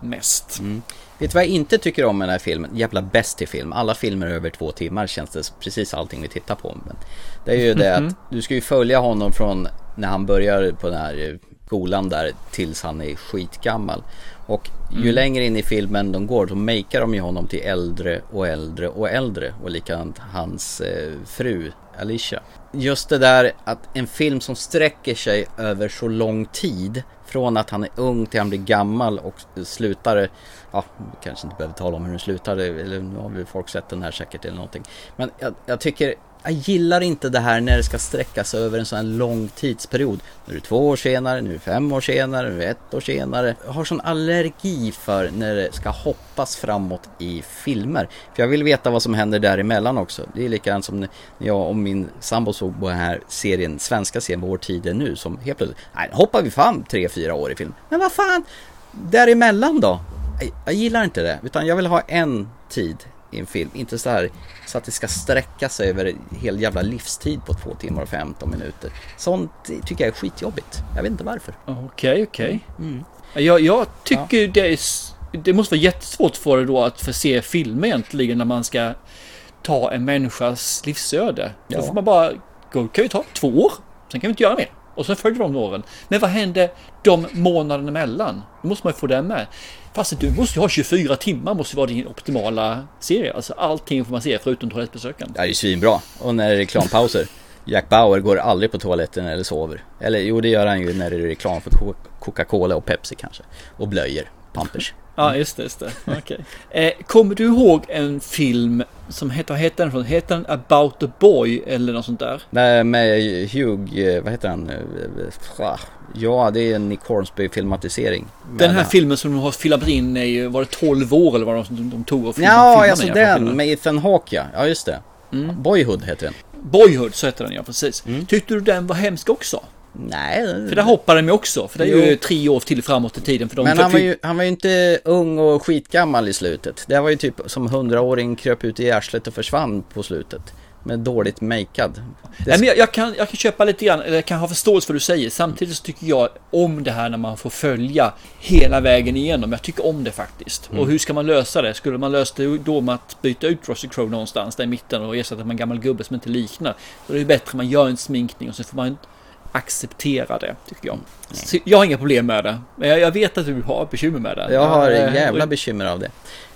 mest. Mm. Vet du vad jag inte tycker om med den här filmen? Jävla bäst i film. Alla filmer över två timmar känns det precis allting vi tittar på. Men det är ju det Mhm. att du ska ju följa honom från när han börjar på den här eh, skolan där tills han är skitgammal. Och ju Mm. längre in i filmen de går, då makear de ju honom till äldre och äldre och äldre. Och likadant hans eh, fru Alicia. Just det där att en film som sträcker sig över så lång tid från att han är ung till han blir gammal och slutar, ja, kanske inte behöver tala om hur den slutar, eller nu har vi folk sett den här säkert eller någonting. Men jag, jag tycker, jag gillar inte det här när det ska sträcka sig över en sån här lång tidsperiod. Nu är det två år senare, nu är det fem år senare, nu är det ett år senare. Jag har sån allergi för när det ska hoppas framåt i filmer. För jag vill veta vad som händer däremellan också. Det är likadant som när jag och min sambo såg på den här serien, svenska serien Vår tid är nu, som helt plötsligt, nej, nu hoppar vi fram tre, fyra år i film. Men vad fan, däremellan då? Jag, jag gillar inte det, utan jag vill ha en tid i en film, inte så här så att det ska sträcka sig över hel jävla livstid på två timmar och 15 minuter. Sånt tycker jag är skitjobbigt. Jag vet inte varför. Okej, okej. Mm. Jag, jag tycker det är... Det måste vara jättesvårt för det då att få se filmer egentligen när man ska ta en människas livsöde. Ja. Då får man bara... Gå, kan ju ta två år. Sen kan vi inte göra mer. Och så följer de åren. Men vad händer de månaderna emellan? Då måste man ju få det med. Fast du måste ju ha 24 timmar måste vara din optimala serie. Alltså allting får man se förutom toalettbesöken. Det är ju svinbra. Och när det är reklampauser. Jack Bauer går aldrig på toaletten eller sover. Eller jo, det gör han ju när det är reklam för Coca-Cola och Pepsi kanske. Och blöjor, Pampers. Ja, just det. Just det. Okej. Eh, kommer du ihåg en film som heter, heter den? från? Heter den About a Boy eller något sånt där? Nej, med Hugh, eh, vad heter han? Eh, Ja, det är en Nick Hornsby filmatisering. Den här Men, filmen som de har filmat in i, var det 12 år eller vad de, de, de tog och film- Ja, alltså den filmen? med Ethan Hawke ja. Ja, just det. Boyhood heter den. Boyhood så heter den ja, precis. Tyckte du den var hemsk också? Nej. För där hoppar de ju också. För det är ju tre år till framåt i tiden. För de Men han var, ju, han var ju inte ung och skitgammal i slutet. Det var ju typ som hundraåring kröp ut i arslet och försvann på slutet. Med dåligt makead. Nej, men jag, jag, kan, jag kan köpa lite grann, eller jag kan ha förståelse för vad du säger. Samtidigt så tycker jag om det här när man får följa hela vägen igenom. Jag tycker om det faktiskt. Mm. Och hur ska man lösa det? Skulle man lösa det då med att byta ut Russell Crowe någonstans där i mitten och ersätta med en gammal gubbe som inte liknar. Då är det ju bättre att man gör en sminkning och så får man acceptera det, tycker jag. Så jag har inga problem med det. Men jag, jag vet att du har bekymmer med det. Jag har Eh, jävla bekymmer av det.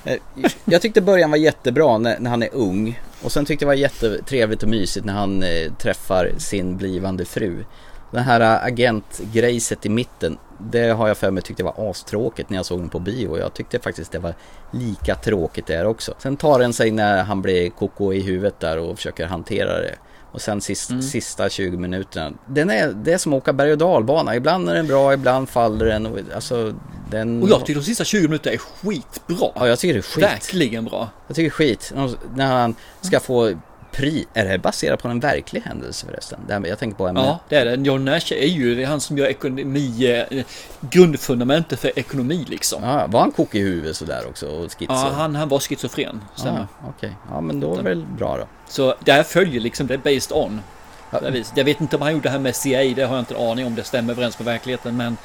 Eh, Jag tyckte början var jättebra när, när han är ung. Och sen tyckte jag det var jättetrevligt och mysigt när han eh, träffar sin blivande fru. Den här äh, agentgrejset i mitten, det har jag för mig tyckte var astråkigt när jag såg den på bio. Och jag tyckte faktiskt det var lika tråkigt där också. Sen tar den sig när han blir koko i huvudet där och försöker hantera det. Och sen sist, Mm. sista 20 minuterna. Den är, det är som att åka berg och dalbana. Ibland är den bra, ibland faller den. Och, alltså, den... Och jag tycker de sista 20 minuterna är skitbra. Ja, jag tycker det är skit. Verkligen bra. Jag tycker skit. När han ska få pri... Är det här baserat på en verklig händelse förresten? Här, jag tänker på ämnet. Ja, det är det. John Nash är ju det är han som gör ekonomi, eh, grundfundamentet för ekonomi liksom. Ja, var han kok i huvudet sådär också och schizo? Ja, han, han var schizofren. Ja, Okej, ja men då är det väl bra då. Så det här följer liksom, det är based on. viset. Jag vet inte om han gjorde det här med CIA, det har jag inte en aning om det stämmer överens med verkligheten. Men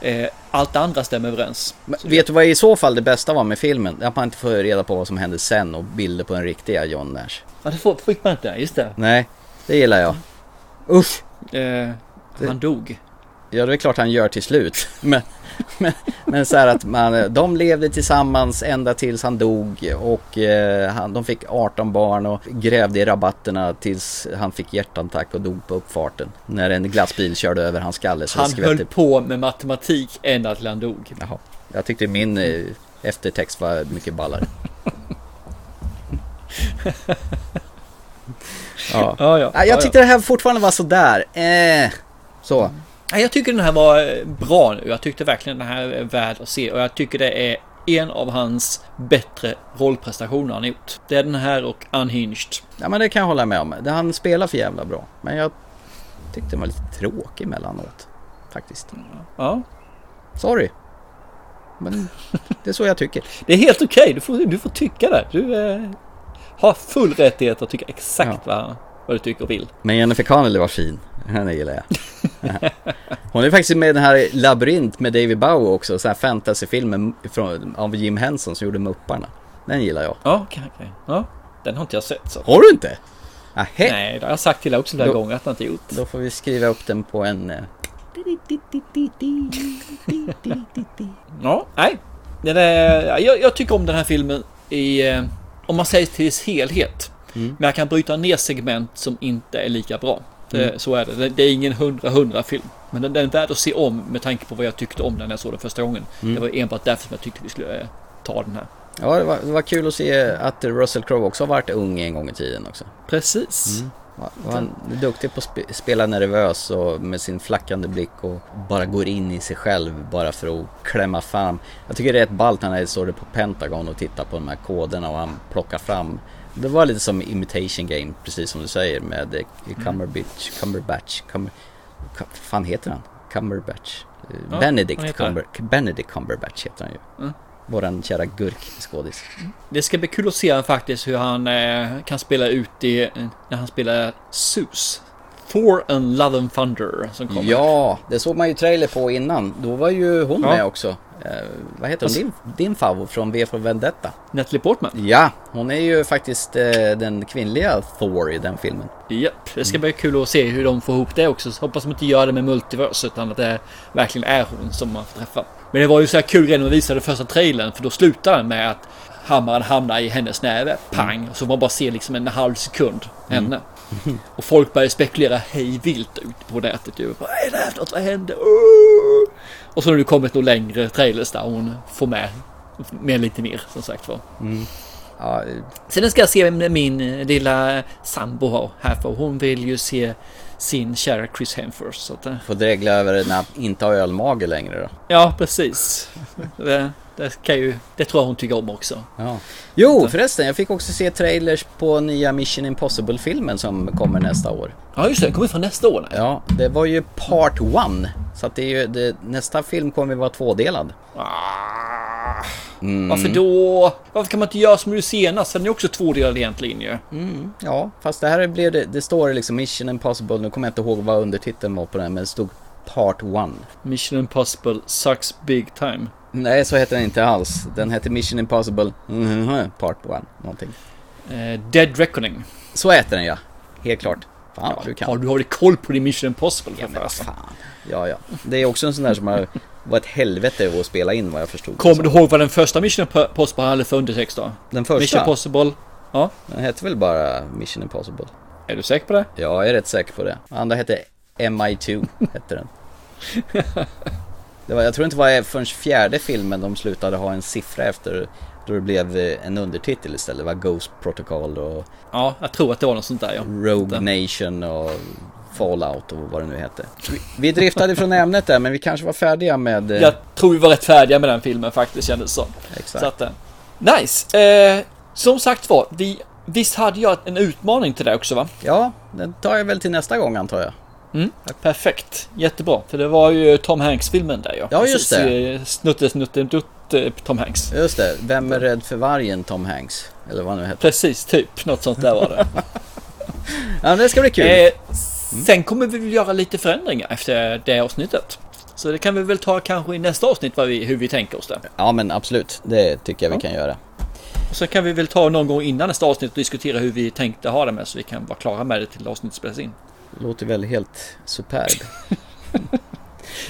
eh, allt andra stämmer överens. Men vet du vad i så fall det bästa var med filmen? Att man inte får reda på vad som hände sen och bilder på den riktiga John Nash. Ja, det får- fick man inte, just det. Nej, det gillar jag. Usch! Eh, han dog. Ja, det är klart han gör till slut. *laughs* Men, men, men så här att man, de levde tillsammans ända tills han dog och eh, han, de fick 18 barn och grävde i rabatterna tills han fick hjärtattack och dog på uppfarten. När en glassbil körde över hans skalle. Han skvätte- höll på med matematik ända till han dog. Jaha. Jag tyckte min eh, eftertext var mycket ballare. *laughs* *laughs* ja. Ja, ja. Jag tyckte det här fortfarande var sådär. Eh, så. Jag tycker den här var eh, bra nu. Jag tyckte verkligen den här är värd att se och jag tycker det är en av hans bättre rollprestationer han gjort. Det är den här och Unhinged. Ja men det kan jag hålla med om. Det- Han spelar för jävla bra. Men jag tyckte den var lite tråkig emellanåt. Faktiskt. Ja. Sorry. Men det är så jag tycker. *laughs* Det är helt okej, du, får, du får tycka det. Du eh, har full rättighet att tycka exakt vad, vad du tycker och vill. Men Jennifer Connelly var fin. Henne gillar jag. Hon är faktiskt med i den här Labyrint med David Bowie också. Så här fantasyfilmen från, av Jim Henson som gjorde Mupparna. Den gillar jag. Ja, okej, okej. Ja, den har inte jag sett. Så. Har du inte? Nähä. Nej, det har jag sagt till dig också flera Då- gånger att jag inte gjort. Då får vi skriva upp den på en... eh, Ja, nej. Den är, jag, jag tycker om den här filmen i, eh, om man säger till dess helhet. Mm. Men jag kan bryta ner segment som inte är lika bra. Det, Mm. Så är det. det. Det är ingen 100-100 film. Men den, den är värd att se om med tanke på vad jag tyckte om den när jag såg den första gången. Mm. Det var enbart därför som jag tyckte vi skulle eh, ta den här. Ja, det var, det var kul att se att Russell Crowe också har varit ung en gång i tiden också. Precis. Mm. Han är duktig på att spe, spela nervös och med sin flackande blick och bara går in i sig själv bara för att klämma fram. Jag tycker det är ett ballt när han står på Pentagon och tittar på de här koderna och han plockar fram. Det var lite som imitation game, precis som du säger med eh, Cumberbatch, Cumberbatch, Cumber, Cum- fan heter han? Cumberbatch. Eh, Ja, Benedict, det. Cumber, Benedict Cumberbatch heter han ju. Mm. Våran kära gurkskådis. Det ska bli kul att se faktiskt hur han eh, kan spela ut i, när han spelar Zeus. Thor and Love and Thunder som kommer. Ja, det såg man ju trailer på innan. Då var ju hon Ja. med också. Eh, vad heter hon? Alltså- Din, din favorit från V för Vendetta. Natalie Portman. Ja, hon är ju faktiskt eh, den kvinnliga Thor i den filmen. Japp, det ska bli kul att se hur de får ihop det också. Så hoppas de inte gör det med multiverse utan att det verkligen är hon som man får träffa. Men det var ju så här kul redan när de visade första trailern för då slutar den med att hammaren hamnar i hennes näve. Pang! Och så man bara ser liksom en halv sekund henne. *laughs* Och folk börjar spekulera hej vilt ut på nätet. Ju. Vad är det här för något? Vad hände? Åh! Och så har det kommit några längre trailers där hon får med, med lite mer som sagt var. Mm. Ja, eh, Sen ska jag se min lilla sambo har här för hon vill ju se sin kära Chris Hemsworth. Så att, eh, får dregla över när han inte har ölmage längre då. ja, precis. Det, kan ju, det tror jag hon tycker om också. Ja. Jo, förresten, jag fick också se trailers på nya Mission Impossible-filmen som kommer nästa år. Ja, just det. Den kommer från nästa år. Nej. Ja, det var ju part one. Så att det är ju, det, nästa film kommer vara tvådelad. Mm. Varför då? Varför kan man inte göra som du senast? Den är också tvådelad egentligen ju. Mm, ja, fast det här blev det, det står liksom Mission Impossible, nu kommer jag inte ihåg vad undertiteln var på den, men det stod Part 1. Mission Impossible sucks big time. Nej, så heter den inte alls. Den heter Mission Impossible mhm, Part 1, någonting. Eh, Dead Reckoning. Så heter den ja, helt klart. Fan vad du kan. Ja, du har koll på din Mission Impossible Ja, men fan. Ja, ja. Det är också en sån där som har var ett helvete att spela in vad jag förstod. Kommer du ihåg vad den första Mission Impossible hade för undertext då? Den första? Mission Impossible. Ja. Den hette väl bara Mission Impossible? Är du säker på det? Ja, jag är rätt säker på det. Andra hette MI2, hette den. *laughs* Det var, jag tror inte det var förrän fjärde filmen de slutade ha en siffra efter då det blev eh, en undertitel istället. Det var Ghost Protocol och Ja, jag tror att det var något sånt där ja. Rogue Nation och Fallout och vad det nu hette. Vi, driftade från ämnet där men vi kanske var färdiga med... eh, Jag tror vi var rätt färdiga med den filmen faktiskt kändes det som. Exakt. Så att, eh, nice! Eh, som sagt var, vi, visst hade jag en utmaning till dig också va? Ja, den tar jag väl till nästa gång antar jag. Mm, perfekt, jättebra. För det var ju Tom Hanks-filmen där ja. Ja, just det. Precis, Snutte, snutte, dutt, eh, Tom Hanks. Just det, Vem är rädd för vargen Tom Hanks? Eller vad nu heter. Precis, typ. Något sånt där var det. *laughs* Ja, det ska bli kul. Eh, sen kommer vi väl göra lite förändringar efter det avsnittet. Så det kan vi väl ta kanske i nästa avsnitt vad vi, hur vi tänker oss det. Ja men absolut, det tycker jag vi Ja. kan göra. Och så kan vi väl ta någon gång innan nästa avsnitt och diskutera hur vi tänkte ha det med så vi kan vara klara med det till avsnittet spelas in. Låter väl helt superb.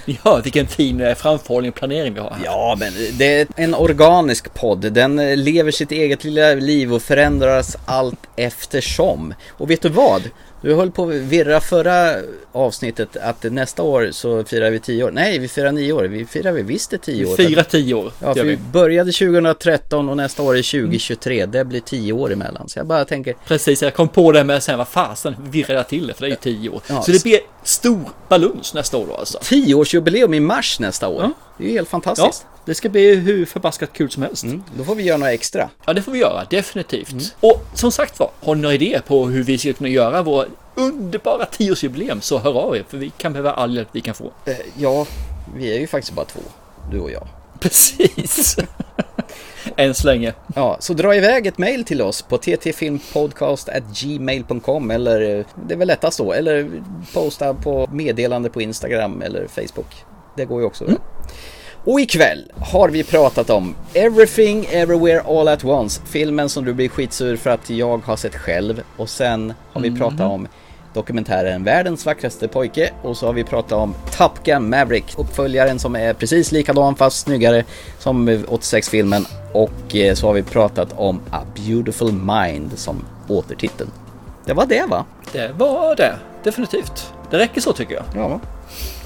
*laughs* Hör vilken fin eh, framförhållning och planering vi har här. Ja, men det är en organisk podd. Den eh, lever sitt eget lilla liv och förändras allt eftersom. Och vet du vad? Du höll på att virra förra avsnittet att nästa år så firar vi 10 år. Nej, vi firar 9 år. Vi firar vi visst det 10 år. Fyra, tio år Ja, för vi vi. började 2013 och nästa år är 2023. Det blir 10 år emellan. Så jag bara tänker, Precis, jag kom på det med sen vad fasen virrade jag till det för det är ju tio år. Ja, så det blir stor baluns nästa år då alltså. 10-årsjubileum i mars nästa år. Ja. Det är ju helt fantastiskt. Det ska bli hur förbaskat kul som helst. Mm, då får vi göra några extra. Ja, det får vi göra, definitivt. Mm. Och som sagt var, har ni några idéer på hur vi ska kunna göra vår underbara tioårsjubileum så hör av er, för vi kan behöva all hjälp vi kan få. Eh, Ja, vi är ju faktiskt bara två. Du och jag. Precis. *laughs* Än så länge. Ja, så dra iväg ett mail till oss på ttfilmpodcast.gmail.com eller eh, det är väl lättast då. Eller posta på meddelande på Instagram eller Facebook. Det går ju också. Mm. Och ikväll har vi pratat om Everything Everywhere All At Once. Filmen som du blir skitsur för att jag har sett själv. Och sen har vi pratat Mhm. om dokumentären Världens vackraste pojke och så har vi pratat om Top Gun Maverick, uppföljaren som är precis likadan fast snyggare som 86-filmen och eh, så har vi pratat om A Beautiful Mind som återtiteln. Det var det va? Det var det, definitivt. Det räcker så tycker jag. Ja.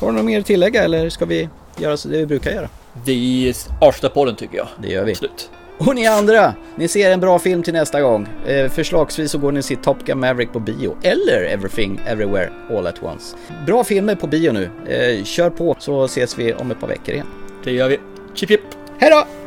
Har du något mer att tillägga eller ska vi göra så det vi brukar göra? Vi avslutar på den tycker jag. Det gör vi. Absolut. Och ni andra, ni ser en bra film till nästa gång. Eh, förslagsvis så går ni och ser Top Gun Maverick på bio eller Everything Everywhere All At Once. Bra filmer på bio nu. Eh, kör på så ses vi om ett par veckor igen. Det gör vi. Chip chip! Hej då!